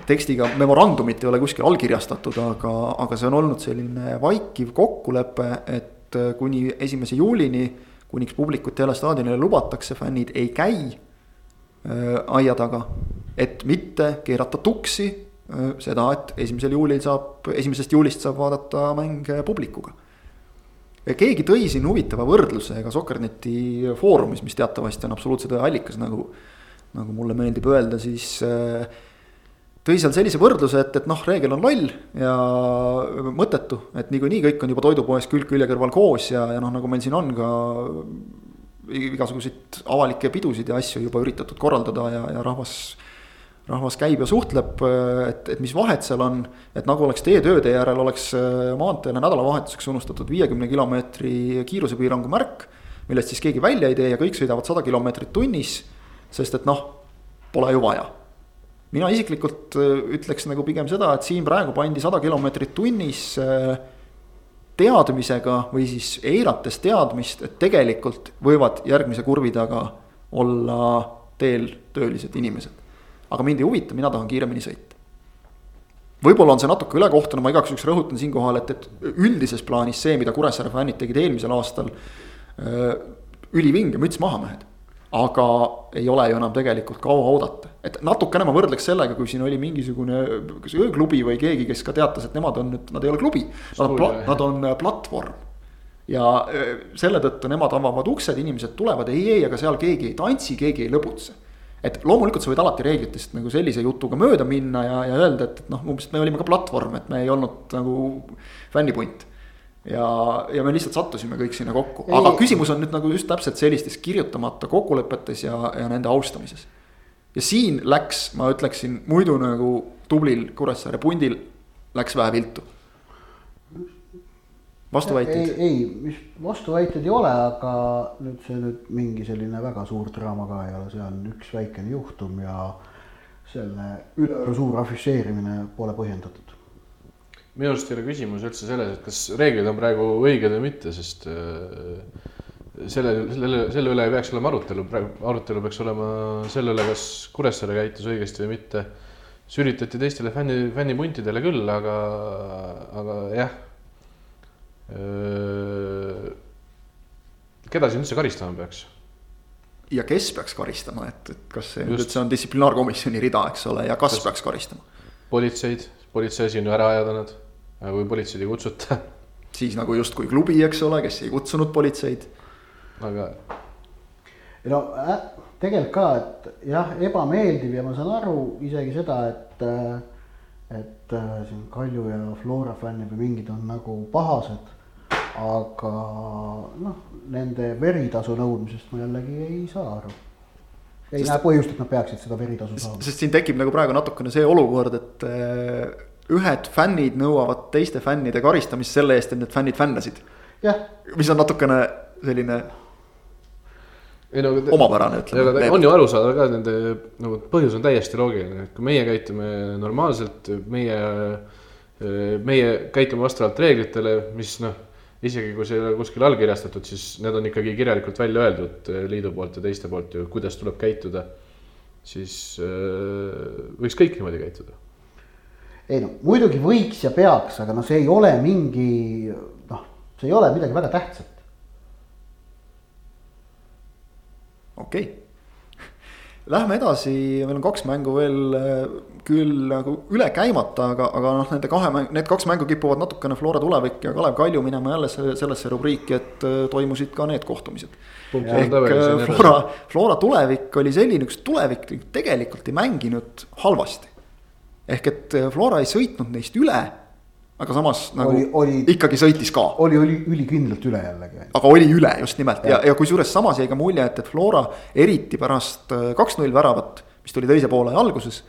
tekstiga memorandumit ei ole kuskil allkirjastatud, aga, aga see on olnud selline vaikiv kokkulepe, et äh, kuni esimese juulini, kuniks publikut jälle staadionile lubatakse, fännid ei käi aia taga. et mitte keerata tuksi äh, seda, et esimesel juulil saab, esimesest juulist saab vaadata mänge publikuga. keegi tõi siin huvitava võrdluse ka Sokkerneti foorumis, mis teatavasti on absoluutse tõe allikas, nagu, nagu mulle meeldib öelda, siis äh, tõi seal sellise võrdluse, et, et noh, reegel on loll ja mõttetu, et niikuinii kõik on juba toidupoes külg külje kõrval koos ja, ja noh, nagu meil siin on ka igasuguseid avalikke pidusid ja asju juba üritatud korraldada ja, ja rahvas, rahvas käib ja suhtleb, et, et mis vahet seal on. et nagu oleks teetööde järel oleks äh, maanteele nädalavahetuseks unustatud viiekümne kilomeetri kiirusepiirangu märk. millest siis keegi välja ei tee ja kõik sõidavad sada kilomeetrit tunnis, sest et noh, pole ju vaja mina isiklikult äh, ütleks nagu pigem seda, et siin praegu pandi sada kilomeetrit tunnis äh, teadmisega või siis eirates teadmist, et tegelikult võivad järgmise kurvi taga olla teel töölised inimesed. aga mind ei huvita, mina tahan kiiremini sõita. võib-olla on see natuke ülekohtune, ma igaks juhuks rõhutan siinkohal, et, et üldises plaanis see, mida Kuressaare fännid tegid eelmisel aastal. ülivinge, müts maha, mehed aga ei ole ju enam tegelikult kaua oodata. et natukene ma võrdleks sellega, kui siin oli mingisugune kas ööklubi või keegi, kes ka teatas, et nemad on nüüd, nad ei ole klubi. Nad on, nad on äh, platvorm. ja äh, selle tõttu nemad avavad uksed, inimesed tulevad, ei, ei, aga seal keegi ei tantsi, keegi ei lõbutse. et loomulikult sa võid alati reeglitest nagu sellise jutuga mööda minna ja, ja öelda, et, et noh, umbes, me olime ka platvorm, et me ei olnud nagu fännipunt ja, ja me lihtsalt sattusime kõik sinna kokku, aga küsimus on nüüd nagu just täpselt sellistes kirjutamata kokkulepetes ja, ja nende austamises. ja siin läks, ma ütleksin, muidu nagu tublil Kuressaare pundil läks vähe viltu. vastuväiteid? ei, ei, vastuväiteid ei ole, aga nüüd see nüüd mingi selline väga suur draama ka ei ole, see on üks väikene juhtum ja selline ülearu suur afišeerimine pole põhjendatud minu arust ei ole küsimus üldse selles, et kas reeglid on praegu õiged või mitte, sest äh, selle, selle, selle üle ei peaks olema arutelu, praegu arutelu peaks olema selle üle, kas Kuressaare käitus õigesti või mitte. sülitati teistele fänni, fännipuntidele küll, aga, aga jah. Äh, keda siin üldse karistama peaks? ja kes peaks karistama, et, et kas see, see on distsiplinaarkomisjoni rida, eks ole, ja kas, kas peaks karistama? politseid, politsei asi on ju ära ajada nad kui politseid ei kutsuta. siis nagu justkui klubi, eks ole, kes ei kutsunud politseid. aga. no äh, tegelikult ka, et jah, ebameeldiv ja ma saan aru isegi seda, et, äh, et äh, siin Kalju ja Flora fännid või mingid on nagu pahased. aga noh, nende veritasu nõudmisest ma jällegi ei saa aru ei sest, näe põhjust, et nad peaksid seda veritasu saama. sest siin tekib nagu praegu natukene see olukord, et ühed fännid nõuavad teiste fännide karistamist selle eest, et need fännid fännasid. mis on natukene selline ei no omapärane ütleme. on ju aru saada ka nende nagu põhjus on täiesti loogiline, et kui meie käitume normaalselt, meie, meie käitume vastavalt reeglitele, mis noh. isegi kui see ei ole kuskil allkirjastatud, siis need on ikkagi kirjalikult välja öeldud liidu poolt ja teiste poolt ju, kuidas tuleb käituda. siis äh, võiks kõik niimoodi käituda. Ei no muidugi võiks ja peaks, aga noh, see ei ole mingi noh, see ei ole midagi väga tähtsat. okei okay. Lähme edasi, meil on kaks mängu veel äh, küll nagu üle käimata, aga, aga noh, nende kahe mäng, need kaks mängu kipuvad natukene Flora tulevik ja Kalev Kalju minema jälle sellesse rubriiki, et äh, toimusid ka need kohtumised. ehk äh, Flora, Flora tulevik oli selline, kus tulevik tegelikult ei mänginud halvasti. Ehk et Flora ei sõitnud neist üle aga samas nagu oli, oli, ikkagi sõitis ka. oli, oli ülikindlalt üle jällegi. aga oli üle just nimelt ja, ja, ja kusjuures samas jäi ka mulje, et, et Flora eriti pärast äh, kaks-null väravat, mis tuli teise poole alguses.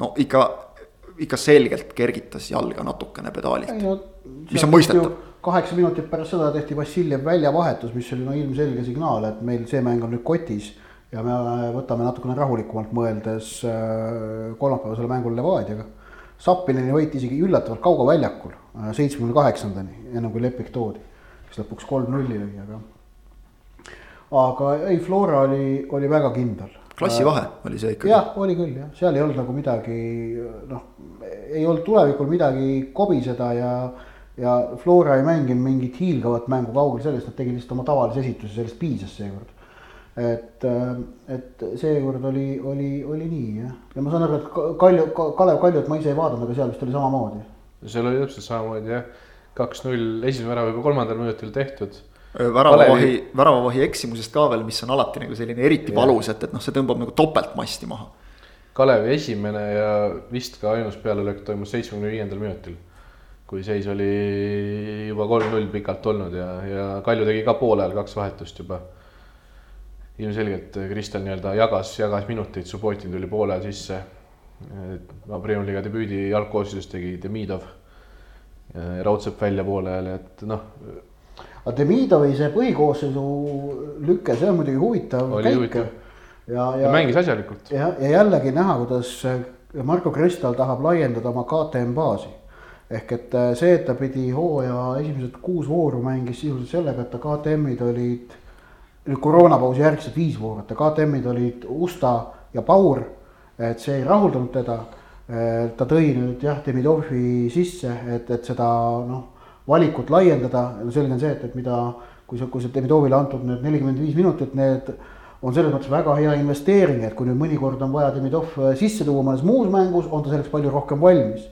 no ikka, ikka selgelt kergitas jalga natukene pedaalilt no,, mis on mõistetav. kaheksa minutit pärast seda tehti Vassiljev väljavahetus, mis oli no ilmselge signaal, et meil see mäng on nüüd kotis ja me võtame natukene rahulikumalt mõeldes äh, kolmapäevasele mängule Levadiaga Sappineni võit isegi üllatavalt Kauga väljakul, äh, seitsmekümne kaheksandani, enne kui Lepik toodi, kes lõpuks kolm-nulli lõi, aga. aga ei, Flora oli, oli väga kindel. klassivahe äh, oli see ikkagi. jah, oli küll jah, seal ei olnud nagu midagi noh, ei olnud tulevikul midagi kobiseda ja ja Flora ei mänginud mingit hiilgavat mängu kaugel sellest, nad tegid lihtsalt oma tavalise esituse, sellest piisas seekord et, äh, et seekord oli, oli, oli nii jah, ja ma saan aru, et Kalju, Kalev Kaljut ma ise ei vaadanud, aga seal vist oli samamoodi. seal oli täpselt samamoodi jah, kaks-null, esimene värav juba kolmandal minutil tehtud. väravavahi, väravavahi eksimusest ka veel, mis on alati nagu selline eriti valus, et, et noh, see tõmbab nagu topeltmasti maha. Kalevi esimene ja vist ka ainus pealelöök toimus seitsmekümne viiendal minutil kui seis oli juba kolm-null pikalt olnud ja, ja Kalju tegi ka poole ajal kaks vahetust juba ilmselgelt Kristel nii-öelda jagas, jagas minuteid, Subbotin tuli poole sisse. no Premiumi liiga debüüdi jalgkoosluses tegi Demidov. Raudsepp välja poole ajal, et noh. aga Demidovi see põhikoosseisu lüke, see on muidugi huvitav käik. ja, ja, mängis asjalikult. ja, ja jällegi näha, kuidas Marko Kristal tahab laiendada oma KTM baasi ehk et see, et ta pidi hooaja esimesed kuus vooru mängis sisuliselt sellega, et ta KTM-id olid koroonapausi järgselt viis voorut ja KTM-id olid Usta ja Paur. et see ei rahuldanud teda. ta tõi nüüd jah, Demidovi sisse, et, et seda noh, valikut laiendada, selge on see, et, et mida, kui see, kui see Demidovile antud need nelikümmend viis minutit, need on selles mõttes väga hea investeering, et kui nüüd mõnikord on vaja Demidov sisse tuua mõnes muus mängus, on ta selleks palju rohkem valmis.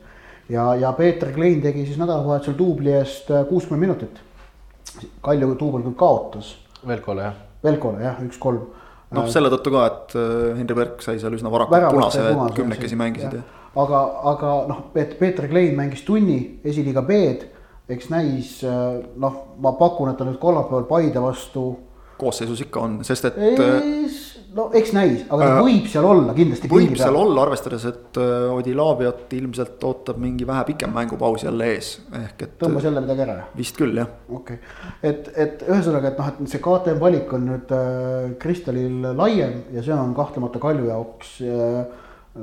ja, ja Peeter Klein tegi siis nädalavahetusel duubli eest kuuskümmend minutit. Kalju duubel küll kaotas Velkole jah. Velkole jah, üks-kolm. noh, selle tõttu ka, et äh, Henri Berk sai seal üsna varakult punase, kümnekesi mängisid jah. aga, aga noh, et Peeter Klein mängis tunni esiliiga B-d, eks näis äh, noh, ma pakun, et ta nüüd kolmapäeval Paide vastu. koosseisus ikka on, sest et. No eks näis, aga ta äh, võib seal olla kindlasti. võib seal olla, arvestades, et äh, Odilaaviat ilmselt ootab mingi vähe pikem mängupaus jälle ees, ehk et. tõmbas jälle midagi ära? vist küll, jah. okei okay., et, et ühesõnaga, et noh, et see KTM valik on nüüd äh, Kristalil laiem ja see on kahtlemata Kalju jaoks äh,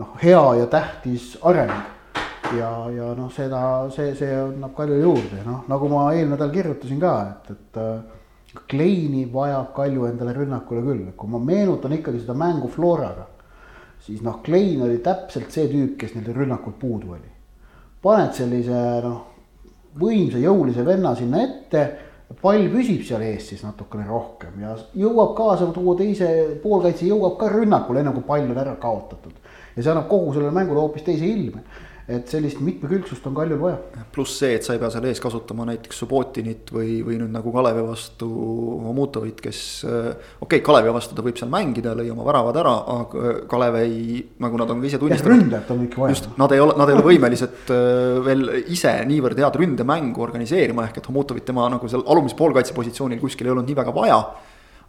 noh, hea ja tähtis areng ja, ja noh, seda, see, see annab Kalju juurde, noh nagu ma eelmine nädal kirjutasin ka, et, et äh, Kleini vajab Kalju endale rünnakule küll, kui ma meenutan ikkagi seda mängu Floraga, siis noh, Klein oli täpselt see tüüp, kes neil rünnakul puudu oli. paned sellise noh, võimsa jõulise venna sinna ette, pall püsib seal ees siis natukene rohkem ja jõuab kaasa tuua teise poolkaitse, jõuab ka rünnakule, enne kui pall on ära kaotatud. ja see annab kogu sellele mängule hoopis teise ilme et sellist mitmekülgsust on Kaljul vaja. pluss see, et sa ei pea seal ees kasutama näiteks Subbotinit või, või nüüd nagu Kalevi vastu Omutovit, kes. okei okay,, Kalevi vastu ta võib seal mängida, lõi oma väravad ära, aga Kalev ei, nagu nad on ka ise tunnistanud. ründajat on ikka vaja. just, nad ei ole, nad ei ole võimelised äh, veel ise niivõrd head ründemängu organiseerima, ehk et Omutovit tema nagu seal alumise poolkaitse positsioonil kuskil ei olnud nii väga vaja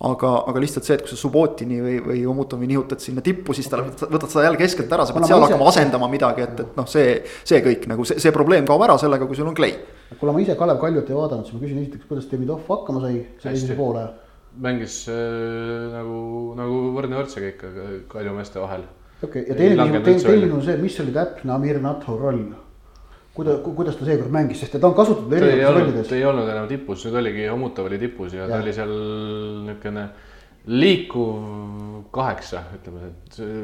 aga, aga lihtsalt see, et kui sa Subbotini või, või Omutovi nihutad sinna tippu, siis ta võtad seda jälle keskelt ära, sa pead seal hakkama asendama midagi, et, et noh, see, see kõik nagu see, see probleem kaob ära sellega, kui sul on Clay. kuna ma ise Kalev Kaljut ei vaadanud, siis ma küsin esiteks, kuidas Demidov hakkama sai selle esimese poole? mängis äh, nagu, nagu võrdne võrdsega ikka Kalju meeste vahel. okei okay., ja teine küsimus, teine, on see, mis oli täpne Amir Natho roll kuida-, kuidas ta seekord mängis, sest ta on kasutatud erinevates rollides. ta ei olnud enam tipus, nüüd oligi, Homutov oli tipus ja, ja. ta oli seal niisugune liikuv kaheksa, ütleme,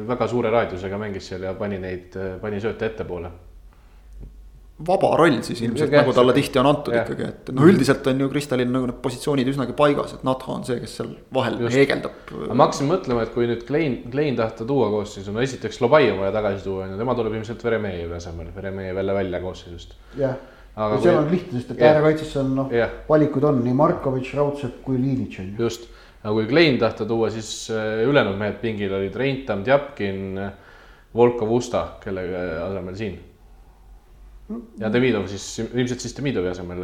väga suure raadiusega mängis seal ja pani neid, pani sööte ettepoole vaba roll siis ilmselt nagu talle tihti on antud jah. ikkagi, et noh, üldiselt on ju Kristalil nagu need positsioonid üsnagi paigas, et Natho on see, kes seal vahel Just. heegeldab. aga ma hakkasin mõtlema, et kui nüüd Klein, Klein tahta tuua koosseisu, no esiteks Lobai on vaja tagasi tuua, on ju, tema tuleb ilmselt Veremejevi asemel, Veremejev jälle välja koosseisust. jah, Aga ja seal kui- on lihtne, sest et jah. äärekaitsesse on noh Jah., valikuid on nii Markovitš, Raudsepp kui Liinitš on ju. just, aga kui Klein tahta tuua, siis äh, ülejäänud mehed pingil olid Reintam, Tjapkin, Volkov, Usta, kelle asemel siin. Ja Demidov siis, ilmselt siis Demidovi asemel,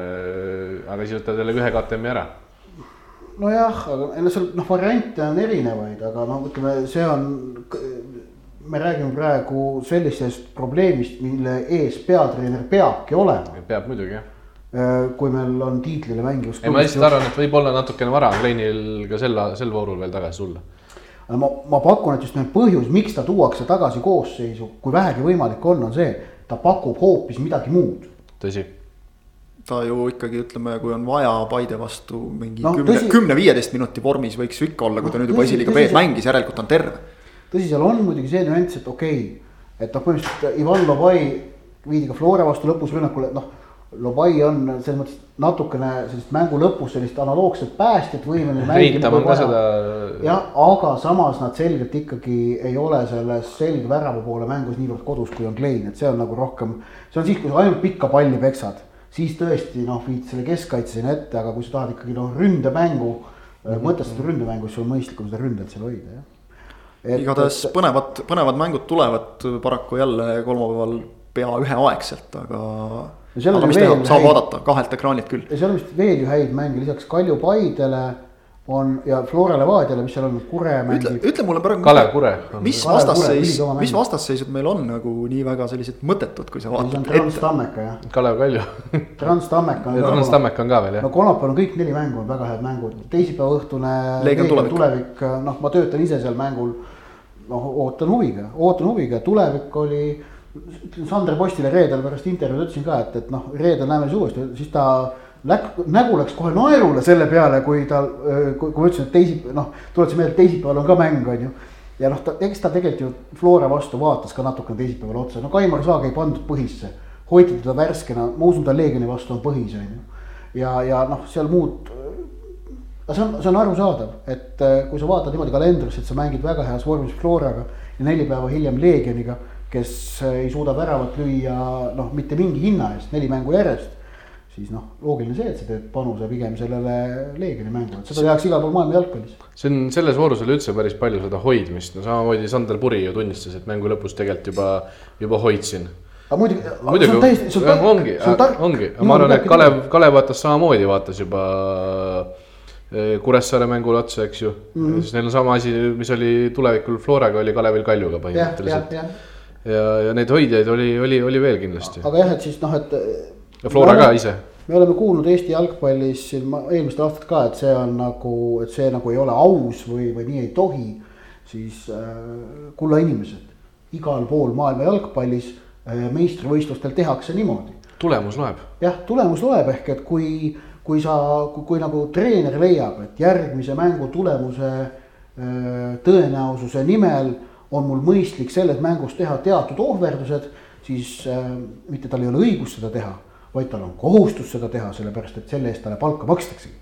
aga siis võtad jälle ühe KTM-i ära. nojah, aga ei no seal noh, variante on erinevaid, aga noh, ütleme, see on, me räägime praegu sellisest probleemist, mille ees peatreener peabki olema, peab muidugi jah. kui meil on tiitlile mängivus. ei, ma lihtsalt arvan, et võib-olla natukene vara on Kleinil ka sel, sel voorul veel tagasi tulla. ma, ma pakun, et just nimelt põhjus, miks ta tuuakse tagasi koosseisu, kui vähegi võimalik on, on see, ta pakub hoopis midagi muud. tõsi, ta ju ikkagi ütleme, kui on vaja Paide vastu mingi No kümne kümne-viieteist minuti vormis võiks ju ikka olla, kui ta No nüüd juba esiliiga B-d mängis, järelikult on terve. tõsi, seal on muidugi see nüanss, et okei okay,, et noh, põhimõtteliselt Ivan Lobai viidi ka Flora vastu lõpus rünnakule, noh. Lobai on selles mõttes natukene sellist mängu lõpus sellist analoogset päästjat võimeline. On ka seda, jah, aga samas nad selgelt ikkagi ei ole selles selge värava poole mängus niivõrd kodus, kui on Klein, et see on nagu rohkem. see on siis, kui sa ainult pikka palli peksad, siis tõesti noh, viid selle keskkaitse sinna ette, aga kui sa tahad ikkagi noh, ründemängu mm -hmm., mõtestatud ründemängu, siis on mõistlikum seda ründajat seal hoida, jah. igatahes põnevad, põnevad mängud tulevad paraku jälle kolmapäeval pea üheaegselt, aga. Aga mis teha veel, saab häid- vaadata kahelt ekraanilt küll. ja seal on vist veel ju häid mänge lisaks Kalju Paidele on ja Flora Levadiale, mis seal on, Kure ütle, mängib. ütle mulle praegu. Kalev Kure on- mis vastasseis mis vastasseisud meil on nagu nii väga sellised mõttetud, kui sa vaatad Trans ette. Tammeka jah, Kalev Kalju. Trans Tammeka on ja Trans ka. Tammek on ka veel jah no. kolmapäeval on kõik neli mängu on väga head mängud, teisipäeva õhtune. Leegion Tulevik. tulevik, noh, ma töötan ise seal mängul. noh, ootan huviga, ootan huviga, tulevik oli. Ütlen Sander Postile reedel pärast intervjuud ütlesin ka, et, et noh, reedel näeme siis uuesti, siis ta läk-, nägu läks kohe naerule selle peale, kui tal, kui, kui ma ütlesin, et teisipäeval, noh, tuletasin meelde, et teisipäeval on ka mäng, on ju ja noh, ta, eks ta tegelikult ju Flora vastu vaatas ka natukene teisipäeval otsa, no Kaimar Saag ei pandud põhisse. hoiti teda värskena, ma usun, ta Leegioni vastu on põhis, on ju. ja, ja noh, seal muud. aga see on, see on arusaadav, et äh, kui sa vaatad niimoodi kalendrisse, et sa mängid väga heas vormis Floraga ja neli päeva hiljem Leegioniga, kes äh, ei suuda väravat lüüa noh, mitte mingi hinna eest, neli mängu järjest siis noh, loogiline see, et sa teed panuse pigem sellele Leegioni mängu, et seda tehakse igal pool maailma jalgpallis. see on selles voorus oli üldse päris palju seda hoidmist, no samamoodi Sander Puri ju tunnistas, et mängu lõpus tegelikult juba, juba hoidsin. aga muidugi, muidugi see on täiesti, see on tark, ongi tark. ongi, ma arvan, et Kalev, Kalev vaatas samamoodi, vaatas juba eh, Kuressaare mängule otsa, eks ju mm. -hmm. siis neil on sama asi, mis oli tulevikul Floraga, oli Kalevil Kaljuga põhimõtteliselt. ja, ja neid hoidjaid oli, oli, oli veel kindlasti. aga jah, et siis noh, et. ja Flora ka ise. me oleme kuulnud Eesti jalgpallis siin eelmistel aastatel ka, et see on nagu, et see nagu ei ole aus või, või nii ei tohi. siis äh, kulla inimesed, igal pool maailma jalgpallis äh, meistrivõistlustel tehakse niimoodi tulemus loeb. jah, tulemus loeb ehk et kui, kui sa, kui, nagu treener leiab, et järgmise mängu tulemuse öö, tõenäosuse nimel on mul mõistlik selles mängus teha teatud ohverdused, siis öö, mitte tal ei ole õigus seda teha, vaid tal on kohustus seda teha, sellepärast et selle eest talle palka makstaksegi.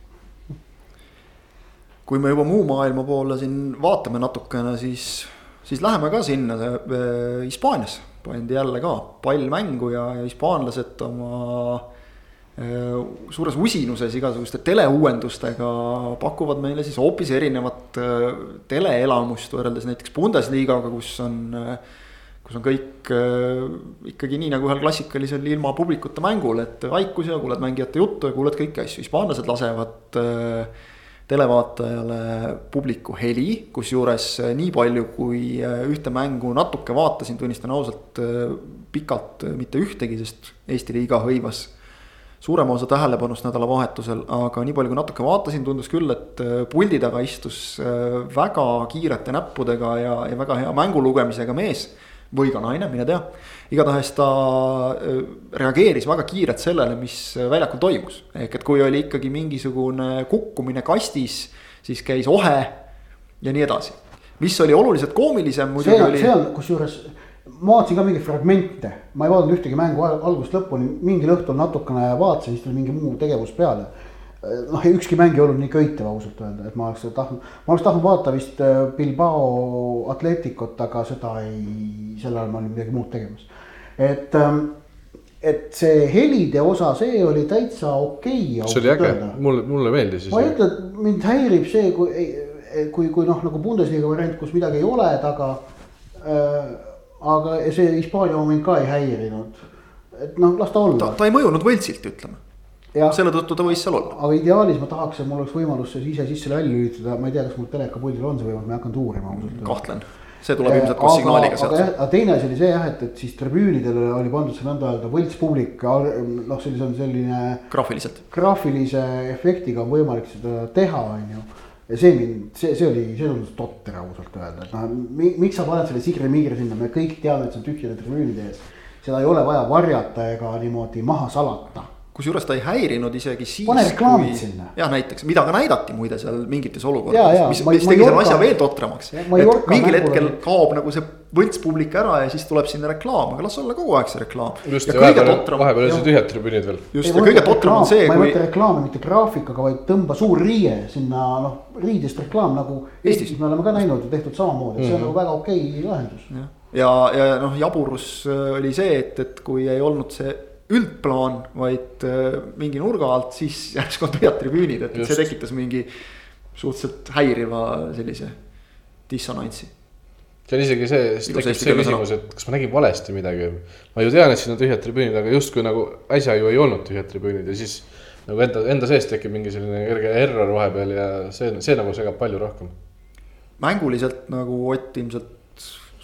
kui me juba muu maailma poole siin vaatame natukene, siis, siis läheme ka sinna, Hispaanias pandi jälle ka pall mängu ja, ja hispaanlased oma äh, suures usinuses igasuguste teleuuendustega pakuvad meile siis hoopis erinevat äh, teleelamust võrreldes näiteks Bundesligaga, kus on äh, kus on kõik äh, ikkagi nii nagu ühel klassikalisel ilma publikuta mängul, et vaikus ja kuuled mängijate juttu ja kuuled kõiki asju, hispaanlased lasevad äh, televaatajale publiku heli, kusjuures äh, nii palju, kui äh, ühte mängu natuke vaatasin, tunnistan ausalt äh, pikalt äh, mitte ühtegi, sest Eesti liiga hõivas suurema osa tähelepanust nädalavahetusel, aga nii palju kui natuke vaatasin, tundus küll, et äh, puldi taga istus äh, väga kiirete näppudega ja, ja väga hea mängu lugemisega mees või ka naine, mine tea. igatahes ta äh, reageeris väga kiirelt sellele, mis väljakul toimus, ehk et kui oli ikkagi mingisugune kukkumine kastis, siis käis ohe ja nii edasi. mis oli oluliselt koomilisem muidugi oli see on kusjuures, ma vaatasin ka mingeid fragmente, ma ei vaadanud ühtegi mängu al- algusest lõpuni, mingil õhtul natukene vaatasin, siis tuli mingi muu tegevus peale. noh, ükski mäng ei olnud nii köitev ausalt öelda, et ma oleks tahtnud, ma oleks tahtnud vaadata vist äh, Bilbao Atleticot, aga seda ei, sel ajal ma olin midagi muud tegemas. et, et see helide osa, see oli täitsa okei okay,. see oli äge, mulle, mulle meeldis ma ei ütle, et mind häirib see, kui, kui, kui noh, nagu Bundesliga variant, kus midagi ei ole taga äh,. Aga see Hispaania mind ka ei häirinud. et noh, las ta olla. ta ei mõjunud võltsilt, ütleme. selle tõttu ta võis seal olla. aga ideaalis ma tahaks, et mul oleks võimalus see ise sisse-välja lülitada, ma ei tea, kas mul telekapuldil on see võimalus, ma ei hakanud uurima ausalt kahtlen, see tuleb ilmselt koos signaaliga sealt. aga teine asi oli see jah, et, et siis tribüünidele oli pandud see nõnda öelda võltspublik, noh, sellise on selline graafiliselt. graafilise efektiga on võimalik seda teha, on ju. See mind, see, see oli, see tundus totter ausalt öelda, et noh, miks sa paned selle sigri-migri sinna, me kõik teame, et see on tühjade tribüünide ees. seda ei ole vaja varjata ega niimoodi maha salata. Kusjuures ta ei häirinud isegi siis. Pane reklaamid sinna. jah, näiteks, mida ka näidati muide seal mingites Jaa, olukordades mis, mis tegi selle asja veel totramaks. Mingil hetkel oli- kaob nagu see võltspublik ära ja siis tuleb sinna reklaam, aga las olla kogu aeg see reklaam. just vahepeal, vahepeal olid tühjad tribüünid veel. just ja kõige totram on see, ma ei kui mõtle reklaami mitte graafikaga, vaid tõmba suur riie sinna noh, riidest reklaam nagu Eestis. Eestis me oleme ka näinud ja tehtud samamoodi, et see on nagu väga okei lahendus. ja, ja noh, jaburus äh, oli see, et, et kui ei olnud see üldplaan, vaid äh, mingi nurga alt, siis järsku on tühjad tribüünid, et et see Just. tekitas mingi suhteliselt häiriva sellise dissonantsi. see on isegi see, siis tekib see küsimus, et kas ma nägin valesti midagi. ma ju tean, et siin on tühjad tribüünid, aga justkui nagu äsja ju ei olnud tühjad tribüünid ja siis nagu enda, enda sees tekib mingi selline kerge error vahepeal ja see, see nagu segab palju rohkem. mänguliselt nagu Ott ilmselt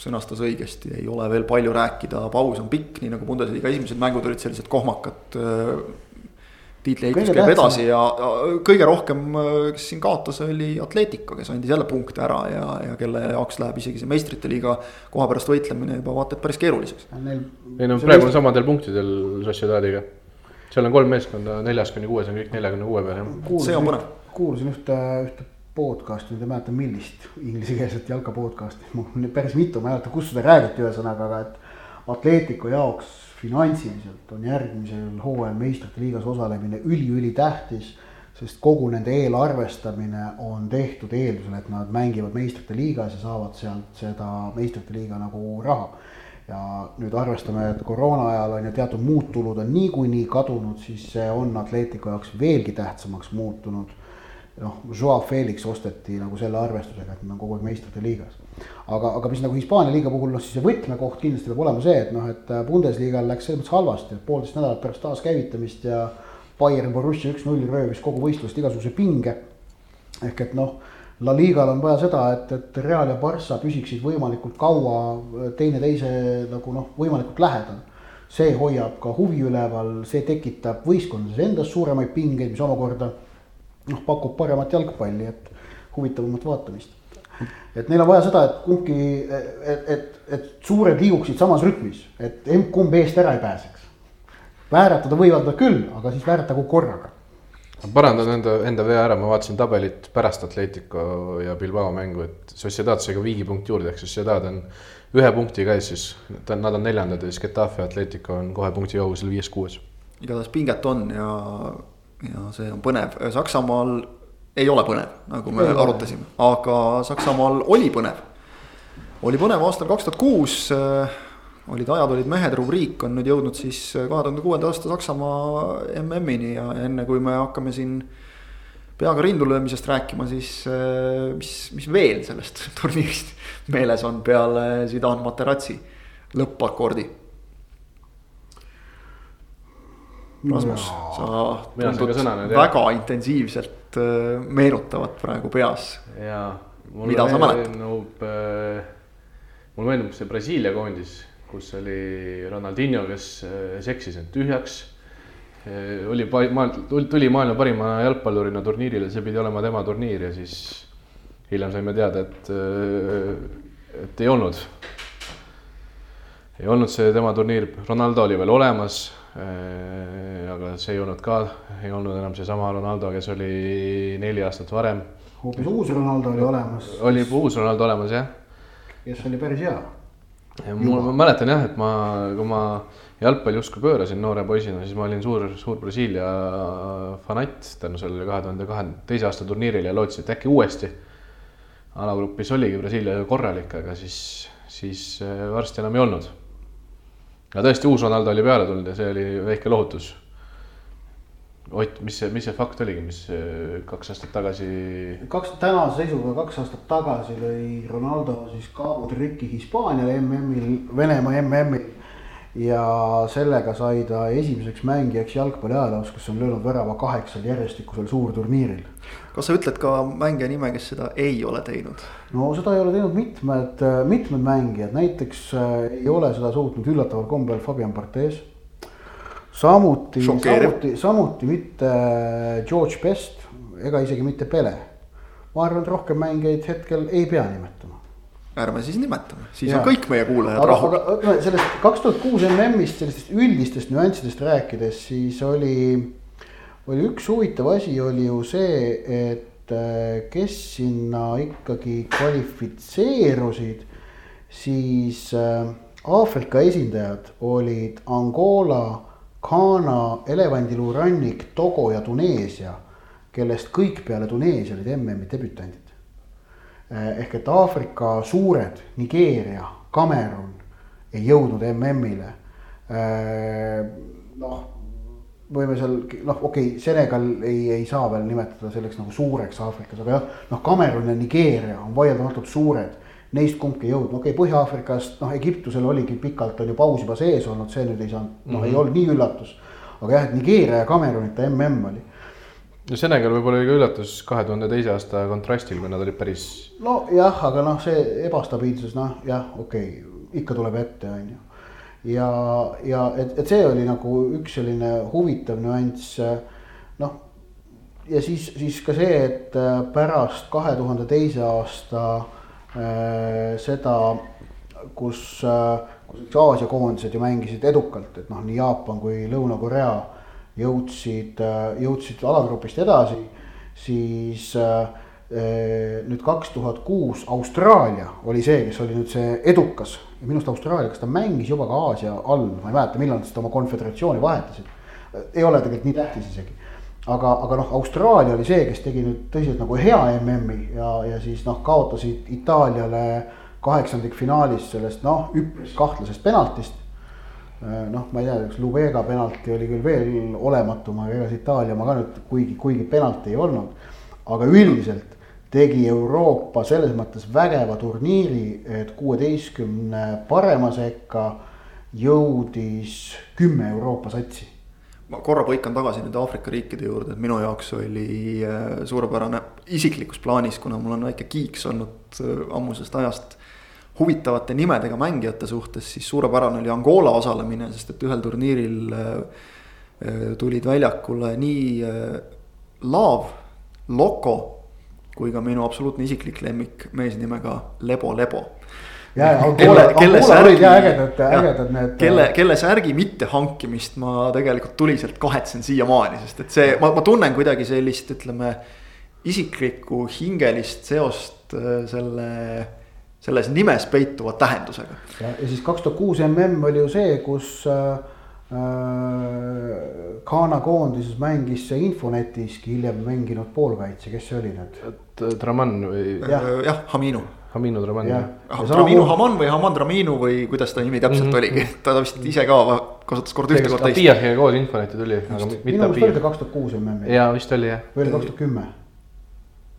sõnastas õigesti, ei ole veel palju rääkida, paus on pikk, nii nagu Bundesliga esimesed mängud olid sellised kohmakad. tiitlieheitus Kõige käib edasi ja ja kõige rohkem, kes siin kaotas, oli Atletico, kes andis jälle punkte ära ja, ja kelle jaoks läheb isegi see meistrite liiga koha pärast võitlemine juba vaata et päris keeruliseks. Neil. ei no praegu on samadel punktidel Sociedadiga. seal on kolm meeskonda, neljas kuni kuues on kõik neljakümne kuue peal jah. See on põnev. kuulasin ühte, ühte podcast'i, nüüd ei mäleta, millist inglisekeelset jalka podcast'i, mul päris mitu, ma ei mäleta, kus seda räägiti ühesõnaga, aga et. Atletico jaoks finantsiliselt on järgmisel hooajal meistrite liigas osalemine üliülitähtis. sest kogu nende eelarvestamine on tehtud eeldusel, et nad mängivad meistrite liigas ja saavad sealt seda meistrite liiga nagu raha ja nüüd arvestame, et koroona ajal on ju teatud muud tulud on niikuinii kadunud, siis see on Atletico jaoks veelgi tähtsamaks muutunud. noh, Joa Felix osteti nagu selle arvestusega, et nad on kogu aeg meistrite liigas. aga, aga mis nagu Hispaania liiga puhul noh, siis see võtmekoht kindlasti peab olema see, et noh, et Bundesliga-l läks selles mõttes halvasti, et poolteist nädalat pärast taaskäivitamist ja Bayern Borussia üks-null röövis kogu võistlust igasuguse pinge ehk et noh, La Ligal on vaja seda, et, et Real ja Barca püsiksid võimalikult kaua teineteise nagu noh, võimalikult lähedal. see hoiab ka huvi üleval, see tekitab võistkondades endas suuremaid pingeid, mis omakorda noh, pakub paremat jalgpalli, et huvitavamat vaatamist. et neil on vaja seda, et kumbki, et, et, et suured liiguksid samas rütmis, et emb-kumb eest ära ei pääseks. vääratada võivad nad küll, aga siis vääratagu korraga ma parandan enda, enda vea ära, ma vaatasin tabelit pärast Atletico ja Bilbao mängu, et Sociedad sai ka viigipunkt juurde, ehk Sociedad on ühe punktiga ees siis, nad on neljandad ja siis Getafe ja Atletico on kohe punkti kaugusel viies-kuues. igatahes pinget on ja, ja see on põnev, Saksamaal ei ole põnev, nagu me Ei arutasime, aga Saksamaal oli põnev. oli põnev aastal kaks tuhat kuus, olid ajad, olid mehed, rubriik on nüüd jõudnud siis kahe tuhande kuuenda aasta Saksamaa MM-ini ja enne kui me hakkame siin peaga rindu löömisest rääkima, siis mis, mis veel sellest turniirist meeles on peale Zidane Materazzi lõppakordi Rasmus, sa sain ka tundud sõna nüüd, jah. väga intensiivselt äh, meenutavat praegu peas. jaa. Mida sa mäletad? meenub, mulle meenub see Brasiilia koondis, kus oli Ronaldinho, kes äh, seksis end tühjaks. oli, tuli maailma parima jalgpallurina turniirile, see pidi olema tema turniir ja siis hiljem saime teada, et, et ei olnud. ei olnud see tema turniir, Ronaldo oli veel olemas. Aga see ei olnud ka, ei olnud enam seesama Ronaldo, kes oli neli aastat varem hoopis uus Ronaldo oli olemas, oli uus Ronaldo olemas jah kes oli päris hea. ma mäletan jah, et ma, kui ma jalgpalli usku pöörasin noore poisina, siis ma olin suur, suur Brasiilia fanatt tänu sellele kahe tuhande kahekümne teise aasta turniirile ja lootsin, et äkki uuesti. alagrupis oligi Brasiilia korralik, aga siis, siis äh, varsti enam ei olnud. Aga tõesti, uus Ronaldo oli peale tulnud ja see oli väike lohutus Ott, mis see, mis see fakt oligi, mis kaks aastat tagasi? kaks, tänase seisuga kaks aastat tagasi lõi Ronaldo siis Cabo triki Hispaaniale MM-il, Venemaa MM-il. ja sellega sai ta esimeseks mängijaks jalgpalli ajaloos, kes on löönud värava kaheksal järjestikusel suurturniiril. Kas sa ütled ka mängija nime, kes seda ei ole teinud? no seda ei ole teinud mitmed, mitmed mängijad, näiteks äh, ei ole seda suutnud üllataval kombel Fabian Barthez samuti, samuti, samuti mitte äh, George Best ega isegi mitte Pele. ma arvan, et rohkem mängijaid hetkel ei pea nimetama. ärme siis nimetame, siis ja. on kõik meie kuulajad rahul. aga sellest kaks tuhat kuus MM-ist, sellistest üldistest nüanssidest rääkides, siis oli, oli üks huvitav asi oli ju see, et äh, kes sinna ikkagi kvalifitseerusid, siis äh, Aafrika esindajad olid Angola Ghana, elevandiluurannik, Togo ja Tuneesia, kellest kõik peale Tuneesia olid MM-i debütandid. Eh, ehk et Aafrika suured, Nigeeria, Kamerun ei jõudnud MM-ile. Noh, võime seal noh, okei okay,, Senegal ei, ei saa veel nimetada selleks nagu suureks Aafrikas, aga jah, noh, Kamerun ja Nigeeria on vaieldamatult suured neist kumbki ei jõudnud, okei okay,, Põhja-Aafrikast noh, Egiptusel oligi pikalt on ju paus juba sees olnud, see nüüd ei saanud, noh mm -hmm. ei olnud nii üllatus. aga jah, et Nigeeria ja Cameronita mm oli. no Senegal võib-olla oli ka üllatus kahe tuhande teise aasta kontrastil, kui nad olid päris. nojah, aga noh, see ebastabiilsus noh, jah, okei okay,, ikka tuleb ette, on ju. Ja, ja et, et see oli nagu üks selline huvitav nüanss, noh ja siis, siis ka see, et pärast kahe tuhande teise aasta Äh, seda, kus, äh, kus Aasia koondised ju mängisid edukalt, et noh, nii Jaapan kui Lõuna-Korea jõudsid, äh, jõudsid alagrupist edasi, siis nüüd kaks tuhat kuus Austraalia oli see, kes oli nüüd see edukas ja minu arust Austraalia, kas ta mängis juba ka Aasia all, ma ei mäleta, millal nad seda oma konföderatsiooni vahetasid. ei ole tegelikult nii tähtis isegi aga, aga noh, Austraalia oli see, kes tegi nüüd tõsiselt nagu hea MM-i ja, ja siis noh, kaotasid Itaaliale kaheksandikfinaalis sellest noh, üpris kahtlasest penaltist. Noh, ma ei tea, kas Lubega penalti oli küll veel olematum, aga ega see Itaalia oma ka nüüd kuigi, kuigi penalti ei olnud. aga üldiselt tegi Euroopa selles mõttes vägeva turniiri, et kuueteistkümne parema sekka jõudis kümme Euroopa satsi. Ma korra põikan tagasi nüüd Aafrika riikide juurde, et minu jaoks oli äh, suurepärane isiklikus plaanis, kuna mul on väike kiiks olnud äh, ammusest ajast huvitavate nimedega mängijate suhtes, siis suurepärane oli Angola osalemine, sest et ühel turniiril äh, tulid väljakule nii Laav, Loko kui ka minu absoluutne isiklik lemmik mees nimega Lebo Lebo kelle, kelle särgi, ägedad, ägedad need. kelle, äh, kelle särgi mittehankimist ma tegelikult tuliselt kahetsen siiamaani, sest et see, ma, ma tunnen kuidagi sellist, ütleme. isiklikku hingelist seost äh, selle, selles nimes peituva tähendusega. ja, ja siis kaks tuhat kuus mm oli ju see, kus äh Ghana koondises mängis see Infonietiski hiljem mänginud poolkaitse, kes see oli nüüd? Traman või? jah ja,, Haminu Haminu Draman. Draminu Haman või Haman Draminu või kuidas ta nimi täpselt mm -hmm. oligi, ta vist ise ka kasutas kord ühte, kord teist. Piahiga koos Infoneti tuli, aga mitte Piah. minu meelest oli ta kaks tuhat kuus MM-il. jaa, vist oli jah. või oli kaks tuhat kümme.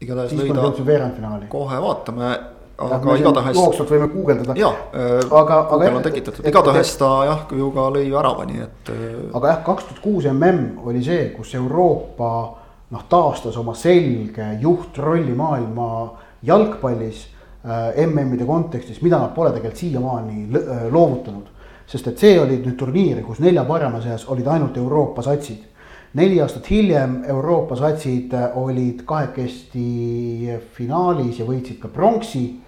igatahes lõi ta. veerandfinaali. kohe vaatame aga igatahes. jooksvalt võime guugeldada. jaa äh,, Google on tekitatud, igatahes ta jah, ju ka lõi värava, nii et. Äh, aga jah, kaks tuhat kuus mm oli see, kus Euroopa noh, taastas oma selge juhtrolli maailma jalgpallis Äh, MM-ide kontekstis, mida nad pole tegelikult siiamaani äh, loovutanud. sest et see oli nüüd turniir, kus nelja parema seas olid ainult Euroopa satsid. neli aastat hiljem Euroopa satsid olid kahekesti finaalis ja võitsid ka pronksi.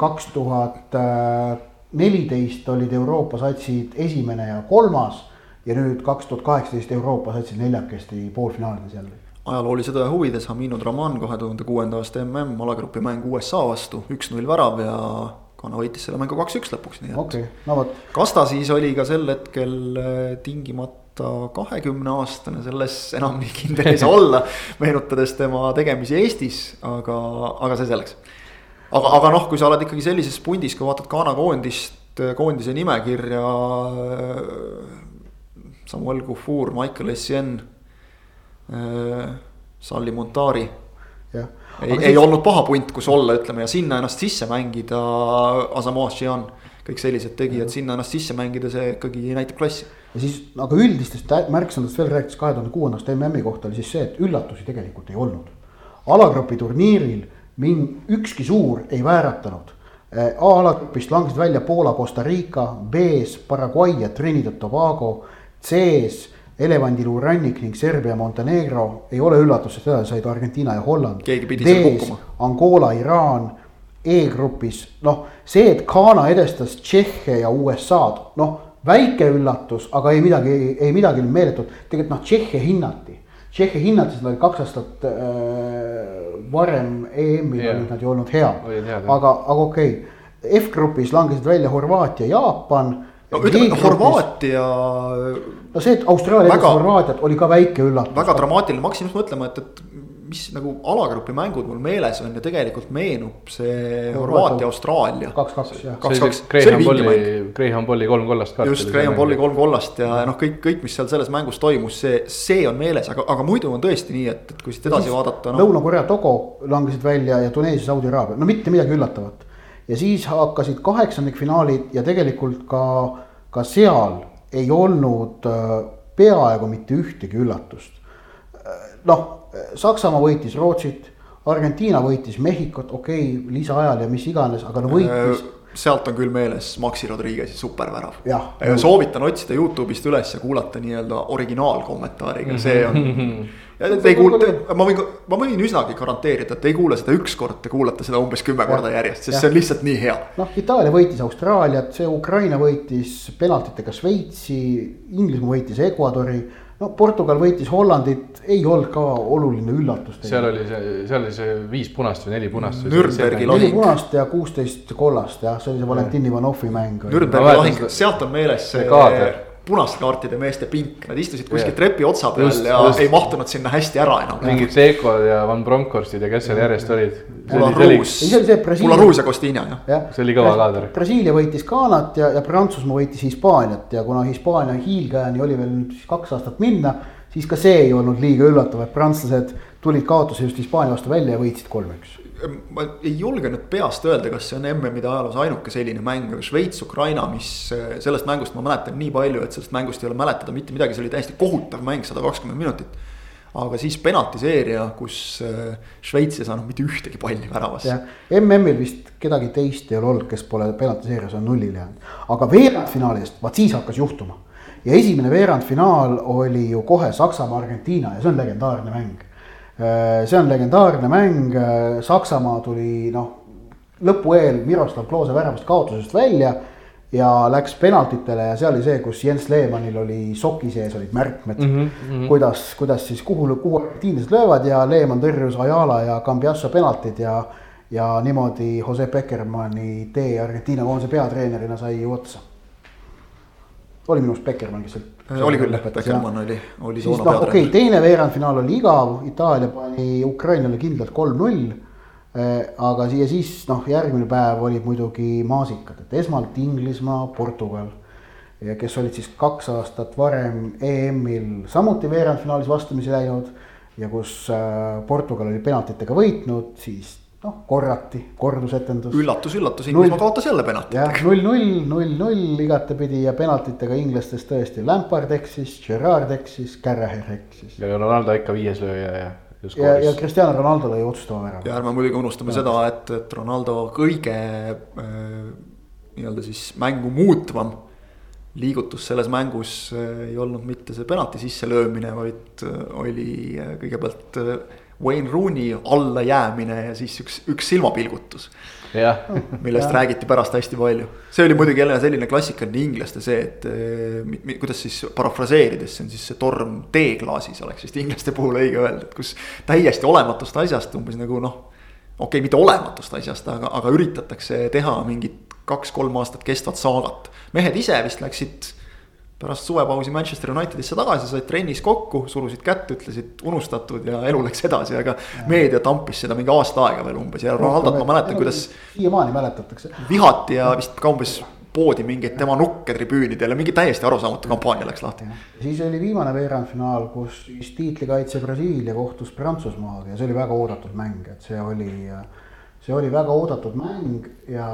Kaks tuhat neliteist olid Euroopa satsid esimene ja kolmas ja nüüd kaks tuhat kaheksateist Euroopa satsid neljakesti poolfinaalides jälle ajaloolise tõe huvides Haminu Draman kahe tuhande kuuenda aasta mm alagrupi mäng USA vastu, üks-null värav ja Ghana võitis selle mängu kaks-üks lõpuks, nii et okei okay,, no vot. kas ta siis oli ka sel hetkel äh, tingimata kahekümne aastane, selles enam nii kindel ei saa olla, meenutades tema tegemisi Eestis, aga, aga see selleks. Aga, aga noh, kui sa oled ikkagi sellises pundis, kui vaatad Ghana koondist, koondise nimekirja. Samuel Kufuur, Michael Essien, Salli Montari. ei, ei siis... olnud paha punt, kus olla, ütleme ja sinna ennast sisse mängida, Asamoah Xian, kõik sellised tegijad, sinna ennast sisse mängida, see ikkagi näitab klassi. ja siis, aga üldistest märksõnadest veel rääkides kahe tuhande kuuendast MM-i kohta oli siis see, et üllatusi tegelikult ei olnud. alagrupi turniiril mind ükski suur ei vääratanud. Eh, A-alagrupist langesid välja Poola, Costa Rica, B-s Paraguay ja Trinidad Tobago, C-s elevandiluu rannik ning Serbia, Montenegro. Ei ole üllatus, sest edasi said Argentiina ja Holland. keegi pidi seal kukkuma. Angola, Iraan, E-grupis, noh, see, et Ghana edestas Tšehhe ja USA-d, noh, väike üllatus, aga ei midagi, ei midagi meeletut, tegelikult noh, Tšehhe hinnati. Tšehhi hinnati, seda oli kaks aastat äh, varem EM-il yeah. olid nad ju olnud head, aga, aga okei okay.. F-grupis langesid välja Horvaatia, Jaapan. no ütleme, Horvaatia. no see, et Austraalia väga, Horvaatiat oli ka väike üllatus. väga dramaatiline, ma hakkasin just mõtlema, et, et mis nagu alagrupi mängud mul meeles on ja tegelikult meenub see Horvaatia, Austraalia. kaks-kaks jah. kaks-kaks. Graham Polli, Graham Polli kolm kollast. just, Graham Polli kolm kollast ja noh, kõik, kõik, mis seal selles mängus toimus, see, see on meeles, aga, aga muidu on tõesti nii, et, et kui siit edasi vaadata no.. Lõuna-Korea, Togo langesid välja ja Tuneesia, Saudi Araabia, no mitte midagi üllatavat. ja siis hakkasid kaheksandikfinaalid ja tegelikult ka, ka seal ei olnud äh, peaaegu mitte ühtegi üllatust. Noh Saksamaa võitis Rootsit, Argentiina võitis Mehhikot, okei okay,, lisaajal ja mis iganes, aga no võitis äh, sealt on küll meeles Maxi Rodriguez'i supervärav. Soovitan otsida Youtube'ist üles ja kuulata nii-öelda originaalkommentaariga, see on. Te ei kuule, ma võin, ma võin üsnagi garanteerida, et te ei kuule seda üks kord, te kuulate seda umbes kümme korda järjest, sest ja. see on lihtsalt nii hea. noh, Itaalia võitis Austraaliat, see Ukraina võitis penaltitega Šveitsi, Inglismaa võitis Ecuadori no Portugal võitis Hollandit, ei olnud ka oluline üllatus. seal oli see, seal oli see viis punast või neli punast. Nürnbergi lahing. neli punast ja kuusteist kollast jah, see oli see Valentin Ivanovi mäng. Nürnbergi lahing, sealt on meeles see kaader punaste kaartide meeste pink, nad istusid kuskil trepi otsa peal just, ja just. ei mahtunud sinna hästi ära enam. mingid Seekod ja Van Bronckhorstid ja kes seal järjest olid. Pularuus ja Costina jah ja.. see oli kõva kaader. Brasiilia võitis Ghanat ja, ja Prantsusmaa võitis Hispaaniat ja kuna Hispaania hiilkäeni oli veel nüüd siis kaks aastat minna, siis ka see ei olnud liiga üllatav, et prantslased tulid kaotuse just Hispaania vastu välja ja võitsid kolm-üks ma ei julge nüüd peast öelda, kas see on MM-ide ajaloos ainuke selline mäng, aga Šveits-Ukraina, mis äh, sellest mängust ma mäletan nii palju, et sellest mängust ei ole mäletada mitte midagi, see oli täiesti kohutav mäng, sada kakskümmend minutit. aga siis penaltiseeria, kus äh, Šveits ei saanud mitte ühtegi palli väravasse. MM-il vist kedagi teist ei ole olnud, kes pole penaltiseerias on nullile jäänud, aga veerandfinaalidest, vaat siis hakkas juhtuma. Ja esimene veerandfinaal oli ju kohe Saksamaa-Argentiina ja see on legendaarne mäng Äh, see on legendaarne mäng, äh, Saksamaa tuli noh, lõpu eel Miroslav Klose väravast kaotusest välja ja läks penaltitele ja see oli see, kus Jens Lehmannil oli soki sees olid märkmed mm. -hmm. kuidas, kuidas siis kuhu, kuhu argentiinlased löövad ja Lehmann tõrjus Ayala ja Cambiasso penaltid ja. ja niimoodi Jose Beckermanni tee Argentiina koondise peatreenerina sai otsa. Oli minu arust Beckermann, kes sealt oli küll, Beckermann oli, oli toona noh, okei okay,, teine veerandfinaal oli igav, Itaalia pani Ukrainale kindlalt kolm-null. Eh, aga siia siis noh, järgmine päev olid muidugi maasikad, et esmalt Inglismaa, Portugal. ja kes olid siis kaks aastat varem EM-il samuti veerandfinaalis vastamisi läinud ja kus eh, Portugal oli penaltitega võitnud, siis noh, korrati, kordusetendus. üllatus, üllatus, Inglismaa kaotas jälle penaltitega. jah, null, null, null, null igatepidi ja penaltitega inglastest tõesti, Lampard eksis, Gerard eksis, Carragher eksis. ja Ronaldo ikka viies lööja ja. ja, ja Cristiano Ronaldo lõi otsustava värava. ja ärme muidugi unustame ja. seda, et, et Ronaldo kõige äh, nii-öelda siis mängu muutvam liigutus selles mängus äh, ei olnud mitte see penalti sisselöömine, vaid äh, oli äh, kõigepealt Wayne Rooney allajäämine ja siis üks, üks silmapilgutus jah, millest räägiti pärast hästi palju. see oli muidugi jälle selline klassikaline inglaste see, et eh, kuidas siis parafraseerides, see on siis see torm teeklaasis oleks vist inglaste puhul õige öelda, et kus täiesti olematust asjast umbes nagu noh. okei okay,, mitte olematust asjast, aga, aga üritatakse teha mingit kaks-kolm aastat kestvat saagat. mehed ise vist läksid pärast suvepausi Manchester Unitedisse tagasi, said trennis kokku, surusid kätt, ütlesid unustatud ja elu läks edasi, aga meedia tampis seda mingi aasta aega veel umbes. Ja Ronaldot ma mäletan, kuidas siiamaani mäletatakse. vihati ja vist ka umbes poodi mingeid tema nukke tribüünidel ja mingi täiesti arusaamatu kampaania läks lahti. siis oli viimane veerandfinaal, kus siis tiitlikaitse Brasiilia kohtus Prantsusmaaga ja see oli väga oodatud mäng, et see oli, see oli väga oodatud mäng ja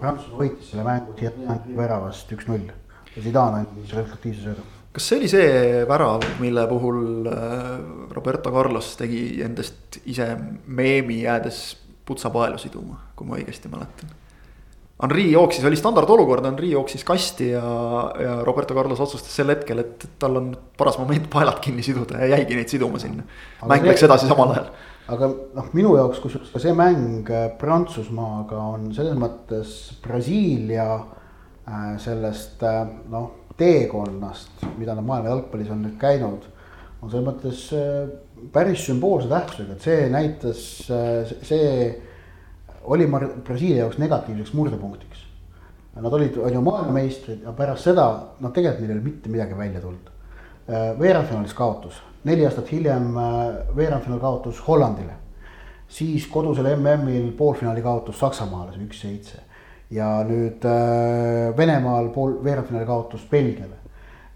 Prantsusmaa võitis selle mängu Thierry väravast üks-null ja Zidane andis resultatiivse söödu. kas see oli see värav, mille puhul äh, Roberto Carlos tegi endast ise meemi jäädes putsapaelu siduma, kui ma õigesti mäletan? Henri jooksis, oli standardolukord, Henri jooksis kasti ja, ja Roberto Carlos otsustas sel hetkel, et tal on paras moment paelad kinni siduda ja jäigi neid siduma sinna. mäng läks edasi samal ajal. aga noh, minu jaoks, kusjuures ka see mäng äh, Prantsusmaaga on selles mõttes Brasiilia äh, sellest äh, noh, teekonnast, mida nad maailma jalgpallis on nüüd käinud. on selles mõttes päris sümboolse tähtsusega, et see näitas, see oli Brasiilia jaoks negatiivseks murdepunktiks. Nad olid, on ju maailmameistrid ja pärast seda, noh, tegelikult neil ei ole mitte midagi välja tulnud. veerandfinaalis kaotus, neli aastat hiljem veerandfinaal kaotus Hollandile. siis kodusel MM-il poolfinaali kaotus Saksamaale, see üks-seitse. Ja nüüd Venemaal pool, veerandfinaali kaotus Belgiale.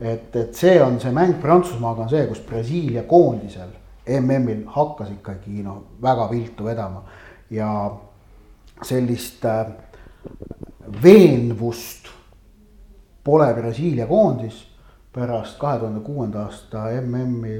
et, et see on see mäng Prantsusmaaga on see, kus Brasiilia koondisel MM-il hakkas ikkagi noh, väga viltu vedama ja sellist äh, veenvust pole Brasiilia koondis pärast kahe tuhande kuuenda aasta MM-i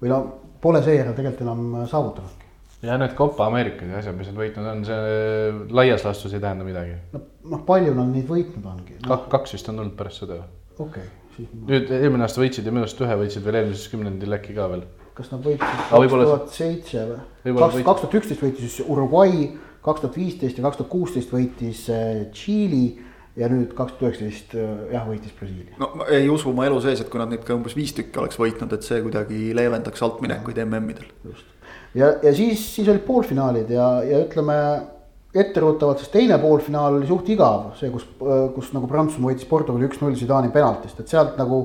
või no pole seejärel tegelikult enam saavutanudki. Ja need Copa Ameerikad ja asjad, mis nad võitnud on, see laias laastus ei tähenda midagi. no, noh, palju nad neid võitnud ongi no. Ka,. kaks vist on tulnud pärast seda. okei okay,, siis. nüüd eelmine aasta võitsid ja minu arust ühe võitsid veel eelmises kümnendil äkki ka veel. kas nad võitsid kaks tuhat seitse või? kaks, tuhat üksteist võitis siis Uruguay, kaks tuhat viisteist ja kaks tuhat kuusteist võitis Tšiili ja nüüd kaks tuhat üheksateist jah, võitis Brasiilia. no ma ei usu oma elu sees, et kui nad neid ka umbes viis tükki oleks võitnud, et see kuidagi leevendaks altminekuid MM-idel. just ja, ja siis, siis olid poolfinaalid ja, ja ütleme etteruttavalt, sest teine poolfinaal oli suht igav, see, kus, kus nagu Prantsusmaa võitis Portugali üks-null Zidani penaltist, et sealt nagu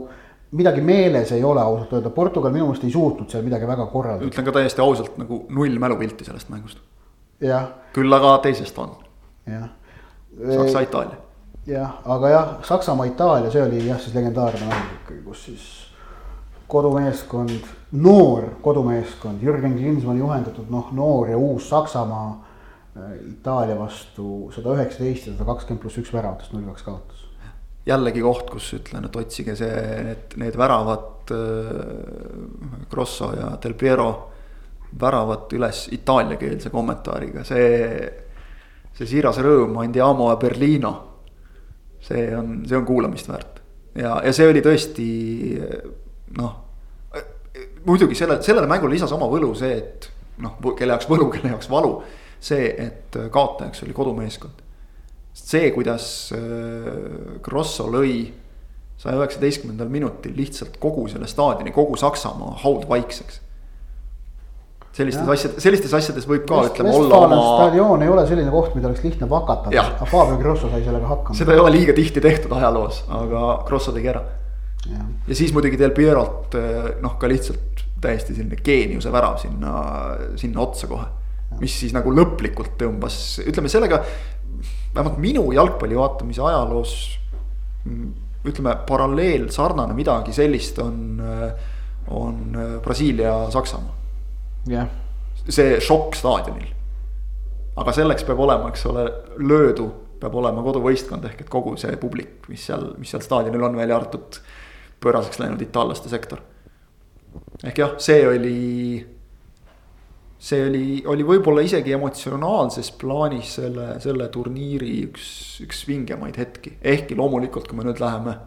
midagi meeles ei ole ausalt öelda, Portugal minu meelest ei suutnud seal midagi väga korraldada. ütlen ka täiesti ausalt nagu null mälupilti sellest mängust. jah. küll aga teisest on. jah. Saksa-Itaalia. jah, aga jah, Saksamaa-Itaalia, see oli jah, siis legendaarne mäng ikkagi, kus siis kodumeeskond, noor kodumeeskond, Jürgen Klinsmanni juhendatud noh, noor ja uus Saksamaa äh, Itaalia vastu sada üheksateist ja sada kakskümmend pluss üks väravatest null kaks kaotas. jällegi koht, kus ütlen, et otsige see, need, need väravad äh,, Grosso ja Del Piero väravad üles itaaliakeelse kommentaariga, see, see siiras rõõm, Andiamo ja Berliino. see on, see on kuulamist väärt ja, ja see oli tõesti noh, muidugi selle, sellele mängule lisas oma võlu see, et noh, kelle jaoks võlu, kelle jaoks valu. see, et kaotajaks oli kodumeeskond. see, kuidas Grosso lõi saja üheksateistkümnendal minutil lihtsalt kogu selle staadioni, kogu Saksamaa haudvaikseks. sellistes asjades, sellistes asjades võib ka Vest, ütleme olla oma. staadioon ei ole selline koht, mida oleks lihtne vakatada, aga Fabio Grosso sai sellega hakkama. seda ei ole liiga tihti tehtud ajaloos, aga Grosso tegi ära Ja. siis muidugi Del Pierolt noh, ka lihtsalt täiesti selline geeniuse värav sinna, sinna otsa kohe. mis siis nagu lõplikult tõmbas, ütleme sellega, vähemalt minu jalgpalli vaatamise ajaloos. ütleme paralleel, sarnane midagi sellist on, on Brasiilia-Saksamaa. jah. see šokk staadionil. aga selleks peab olema, eks ole, löödu peab olema koduvõistkond ehk et kogu see publik, mis seal, mis seal staadionil on, välja arvatud pööraseks läinud itaallaste sektor. Ehk jah, see oli, see oli, oli võib-olla isegi emotsionaalses plaanis selle, selle turniiri üks, üks vingemaid hetki, ehkki loomulikult, kui me nüüd läheme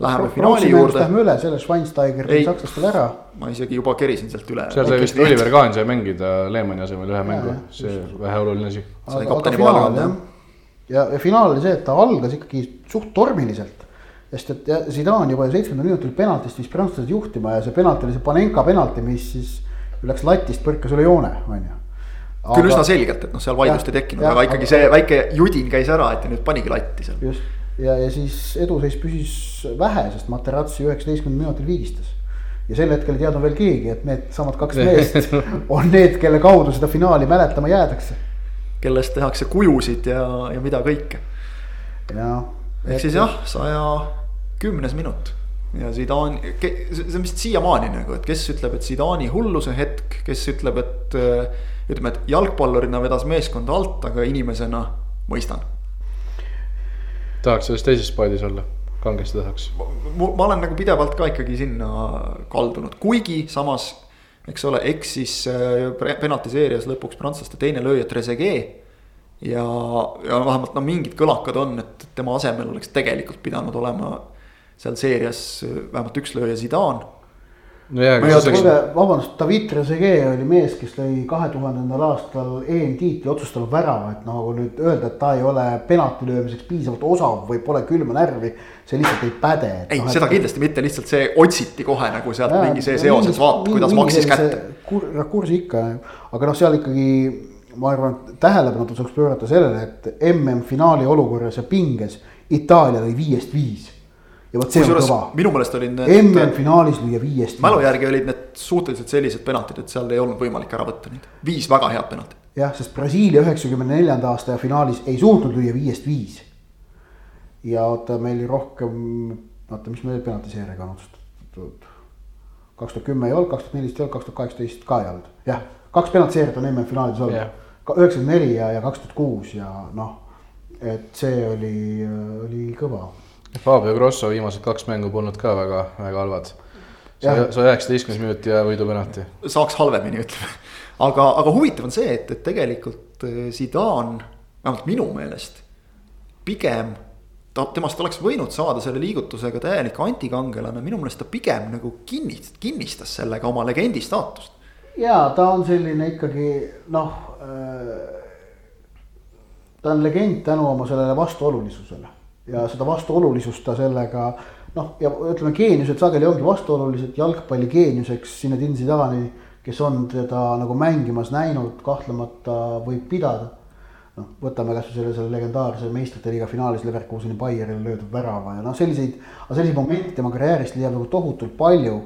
Läheme finaali juurde. Lähme üle, selle Schweinsteiger tegi sakslastele ära. ma isegi juba kerisin sealt üle. seal sai vist Oliver Kahn sai mängida Lehmani asemel ühe mängu, see väheoluline asi. ja, ja finaal oli see, et ta algas ikkagi suht tormiliselt. Sest et Zidane juba seitsmendal minutil penaltist viis prantslased juhtima ja see penalt oli see Panenka penalti, mis siis läks latist, põrkas üle joone, on ju aga.... küll üsna selgelt, et noh, seal vaidlust ei tekkinud, aga ikkagi aga... see väike judin käis ära, et ja nüüd panigi latti seal. just ja, ja siis eduseis püsis vähe, sest Materazzi üheksateistkümnendal minutil viigistas. ja sel hetkel ei teadnud veel keegi, et needsamad kaks meest on need, kelle kaudu seda finaali mäletama jäädakse. kellest tehakse kujusid ja, ja mida kõike. jah. ehk siis jah, saja kümnes minut ja Zidane, see on vist siiamaani nagu, et kes ütleb, et Zidane'i hulluse hetk, kes ütleb, et ütleme, et jalgpallurina vedas meeskonda alt, aga inimesena mõistan tahaks selles teises paadis olla, kangesti tahaks. ma olen nagu pidevalt ka ikkagi sinna kaldunud, kuigi samas, eks ole, eksis äh, penaltiseerias lõpuks prantslaste teine lööja Trezeguet. ja, ja vähemalt no mingid kõlakad on, et tema asemel oleks tegelikult pidanud olema seal seerias vähemalt üks lööja Zidane no jaa, aga see kuulge, vabandust, David Trezeguet oli mees, kes lõi kahe tuhandendal aastal EM-tiitli otsustanud värava, et nagu nüüd öelda, et ta ei ole penalti löömiseks piisavalt osav või pole külma närvi. see lihtsalt ei päde. ei no,, seda et... kindlasti mitte, lihtsalt see otsiti kohe nagu sealt ja, mingi see seoses, vaata kuidas maksis kätte. rakursi ikka, aga noh, seal ikkagi ma arvan, et tähelepanu tasuks pöörata sellele, et MM-finaali olukorras ja pinges Itaalia lõi viiest viis ja vot see Kusjuures, on kõva. minu meelest olid need. MM-finaalis lüüa viiest. mälu järgi olid need suhteliselt sellised penaltid, et seal ei olnud võimalik ära võtta neid, viis väga head penaltit. jah, sest Brasiilia üheksakümne neljanda aasta finaalis ei suutnud lüüa viiest viis. ja oota, meil rohkem, oota, mis meil penaltiseeriaga on otsustatud. kaks tuhat kümme ei olnud, kaks tuhat neliteist ei olnud, kaks tuhat kaheksateist ka ei olnud, jah, kaks penaltiseerijat on MM-finaalis olnud yeah.. üheksakümmend neli ja, ja kaks tuhat kuus ja noh, et see oli, oli kõva Fabio Grosso viimased kaks mängu polnud ka väga, väga halvad. sa üheksateistkümnes minut ja võidupenalti. saaks halvemini, ütleme. aga, aga huvitav on see, et, et tegelikult äh, Zidane, vähemalt minu meelest, pigem ta, temast oleks võinud saada selle liigutusega täielik antikangelane, minu meelest ta pigem nagu kinnistas, kinnistas sellega oma legendi staatust. ja ta on selline ikkagi noh äh,, ta on legend tänu oma sellele vastuolulisusele ja seda vastuolulisust ta sellega noh, ja ütleme, geeniused sageli ongi vastuolulised, jalgpalli geeniuseks Zinedine Zidani, kes on teda nagu mängimas näinud, kahtlemata võib pidada. noh, võtame kasvõi selle, selle legendaarse meistrite liiga finaalis Leverkuseni Bayerile löödud värava ja noh, selliseid, selliseid momente tema karjäärist leiab nagu tohutult palju.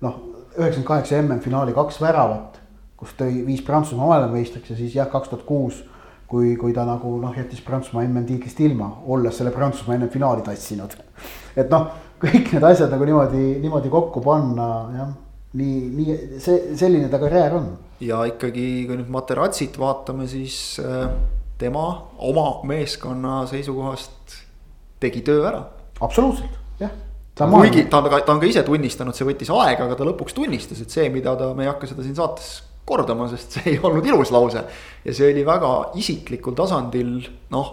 noh, üheksakümmend kaheksa MM-finaali kaks väravat, kus tõi, viis Prantsusmaa maailmameistriks ja siis jah, kaks tuhat kuus kui, kui ta nagu noh, jättis Prantsusmaa MM-tiitlist ilma, olles selle Prantsusmaa enne finaali tassinud. et noh, kõik need asjad nagu niimoodi, niimoodi kokku panna, jah, nii, nii see, selline ta karjäär on. ja ikkagi, kui nüüd Materatsit vaatame, siis äh, tema oma meeskonna seisukohast tegi töö ära. absoluutselt, jah kuigi ta on, ta on ka ise tunnistanud, see võttis aega, aga ta lõpuks tunnistas, et see, mida ta, me ei hakka seda siin saates kordama, sest see ei olnud ilus lause. ja see oli väga isiklikul tasandil, noh,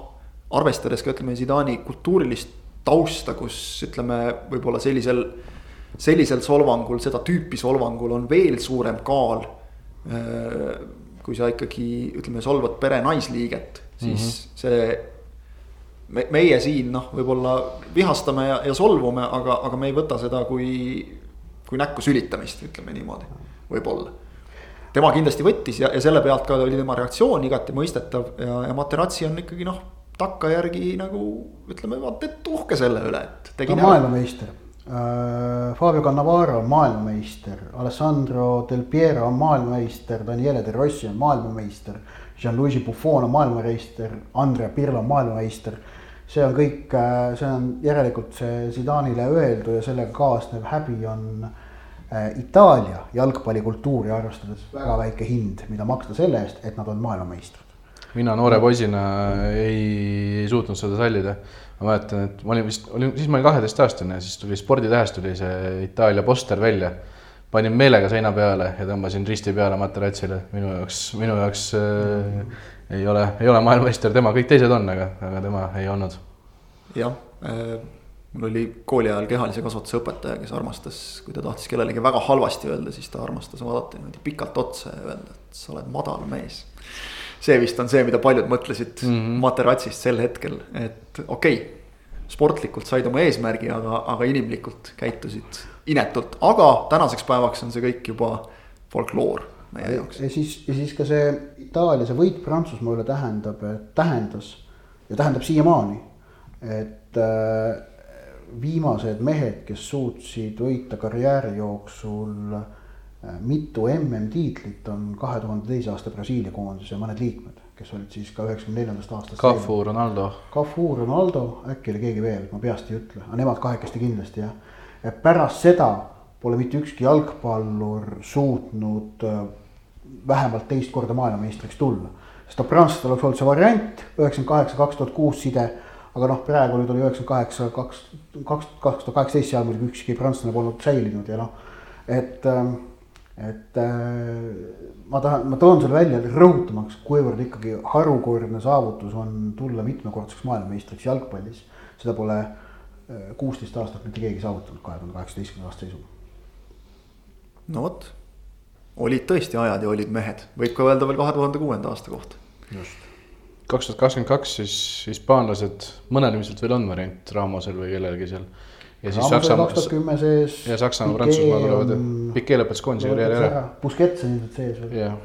arvestades ka ütleme Zidani kultuurilist tausta, kus ütleme, võib-olla sellisel, sellisel solvangul, seda tüüpi solvangul on veel suurem kaal. Äh, kui sa ikkagi ütleme, solvad pere naisliiget, siis mm -hmm. see me, meie siin noh, võib-olla vihastame ja, ja solvume, aga, aga me ei võta seda kui, kui näkku sülitamist, ütleme niimoodi, võib-olla tema kindlasti võttis ja, ja selle pealt ka oli tema reaktsioon igati mõistetav ja, ja Materazzi on ikkagi noh, takkajärgi nagu ütleme, vaata et uhke selle üle, et. ta on maailmameister äh,. Fabio Cannavaro on maailmameister, Alessandro Del Piero on maailmameister, Daniele De Rossi on maailmameister. Gianluigi Buffon on maailmameister, Andrea Pirlo on maailmameister see on kõik, äh, see on järelikult see Zidanile öeldu ja sellega kaasnev häbi on Äh, Itaalia jalgpallikultuuri arvestades väga väike hind, mida maksta selle eest, et nad on maailmameistrid. mina noore poisina ei, ei suutnud seda sallida. ma mäletan, et ma olin vist, olin, siis ma olin kaheteistaastane, siis tuli Sporditähes tuli see Itaalia poster välja. panin meelega seina peale ja tõmbasin risti peale materatsile, minu jaoks, minu jaoks äh, ei ole, ei ole maailmameister tema, kõik teised on, aga, aga tema ei olnud. jah äh,, mul oli kooli ajal kehalise kasvatuse õpetaja, kes armastas, kui ta tahtis kellelegi väga halvasti öelda, siis ta armastas vaadata niimoodi pikalt otsa ja öelda, et sa oled madal mees. see vist on see, mida paljud mõtlesid mm -hmm. materatsist sel hetkel, et okei okay, sportlikult said oma eesmärgi, aga, aga inimlikult käitusid inetult, aga tänaseks päevaks on see kõik juba folkloor meie jaoks. ja siis, ja siis ka see Itaalia, see võit Prantsusmaa üle tähendab, tähendas ja tähendab siiamaani, et äh, viimased mehed, kes suutsid võita karjääri jooksul äh, mitu MM-tiitlit, on kahe tuhande teise aasta Brasiilia koondise mõned liikmed, kes olid siis ka üheksakümne neljandast aastast. Cafu, Ronaldo. Cafu, Ronaldo, äkki oli keegi veel, ma peast ei ütle, aga nemad kahekesti kindlasti jah. ja pärast seda pole mitte ükski jalgpallur suutnud äh, vähemalt teist korda maailmameistriks tulla. sest noh, prantslastel oleks olnud see variant üheksakümmend kaheksa, kaks tuhat kuus side aga noh, praegu nüüd oli üheksakümmend kaheksa, kaks, kaks, kaks tuhat kaheksateist seal muidugi ükski prantslane polnud säilinud ja noh, et, ähm, et äh, ma tahan, ma toon selle välja rõhutamaks, kuivõrd ikkagi harukordne saavutus on tulla mitmekordseks maailmameistriks jalgpallis. seda pole äh, kuusteist aastat mitte keegi saavutanud kahe tuhande kaheksateistkümnenda aasta seisuga. no vot, olid tõesti ajad ja olid mehed, võib ka öelda veel kahe tuhande kuuenda aasta kohta. just kaks tuhat kakskümmend kaks siis hispaanlased, mõnel ilmselt veel on variant Ramosel või kellelgi seal. ja siis Saksamaa. ja Saksamaa, Prantsusmaa tulevad, Pikee lõpetas koondise karjääri ära. Busquets on ilmselt sees veel yeah..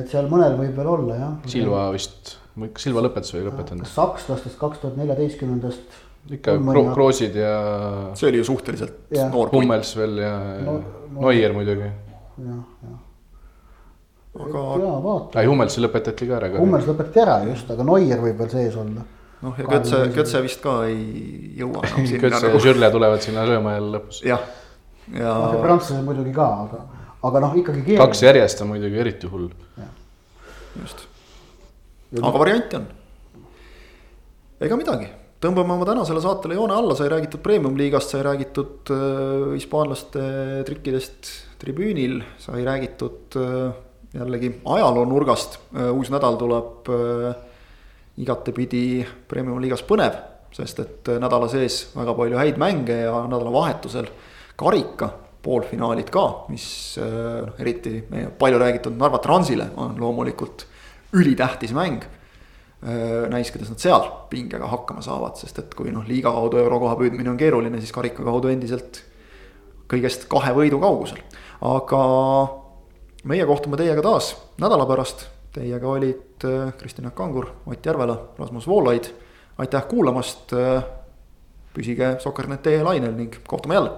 et seal mõnel võib veel olla jah. Silva vist, Silva lõpetas või ei lõpetanud? sakslastest kaks tuhat neljateistkümnendast. ikka Kro Kroosid ja. see oli ju suhteliselt ja. noor. Hummels veel ja no, no, Neuer muidugi. jah, jah aga. ei, Hummelsi lõpetati ka ära. Hummels lõpetati ära just, aga Neuer võib veel sees olla. noh, ja Götze, Götze vist ka ei jõua enam sinna. Götze ja Žürle tulevad sinna sööma jälle lõpus. jah, ja. ja prantslased muidugi ka, aga, aga noh, ikkagi keeruline. kaks järjest on muidugi eriti hull. just, aga variante on. ega midagi tõmbame oma tänasele saatele joone alla, sai räägitud premium-liigast, sai räägitud äh, hispaanlaste trikkidest tribüünil, sai räägitud äh, jällegi ajaloo nurgast, äh, uus nädal tuleb äh, igatepidi Premium liigas põnev, sest et äh, nädala sees väga palju häid mänge ja nädalavahetusel karika poolfinaalid ka, mis noh, eriti meie palju räägitud Narva Transile on loomulikult ülitähtis mäng. näis, kuidas nad seal pingega hakkama saavad, sest et kui noh, liiga kaudu eurokoha püüdmine on keeruline, siis karika kaudu endiselt kõigest kahe võidu kaugusel, aga meie kohtume teiega taas nädala pärast. Teiega olid äh, Kristjan Jaak Kangur, Ott Järvela, Rasmus Voolaid. aitäh kuulamast. Äh, püsige Soker.net lainel ning kohtume jälle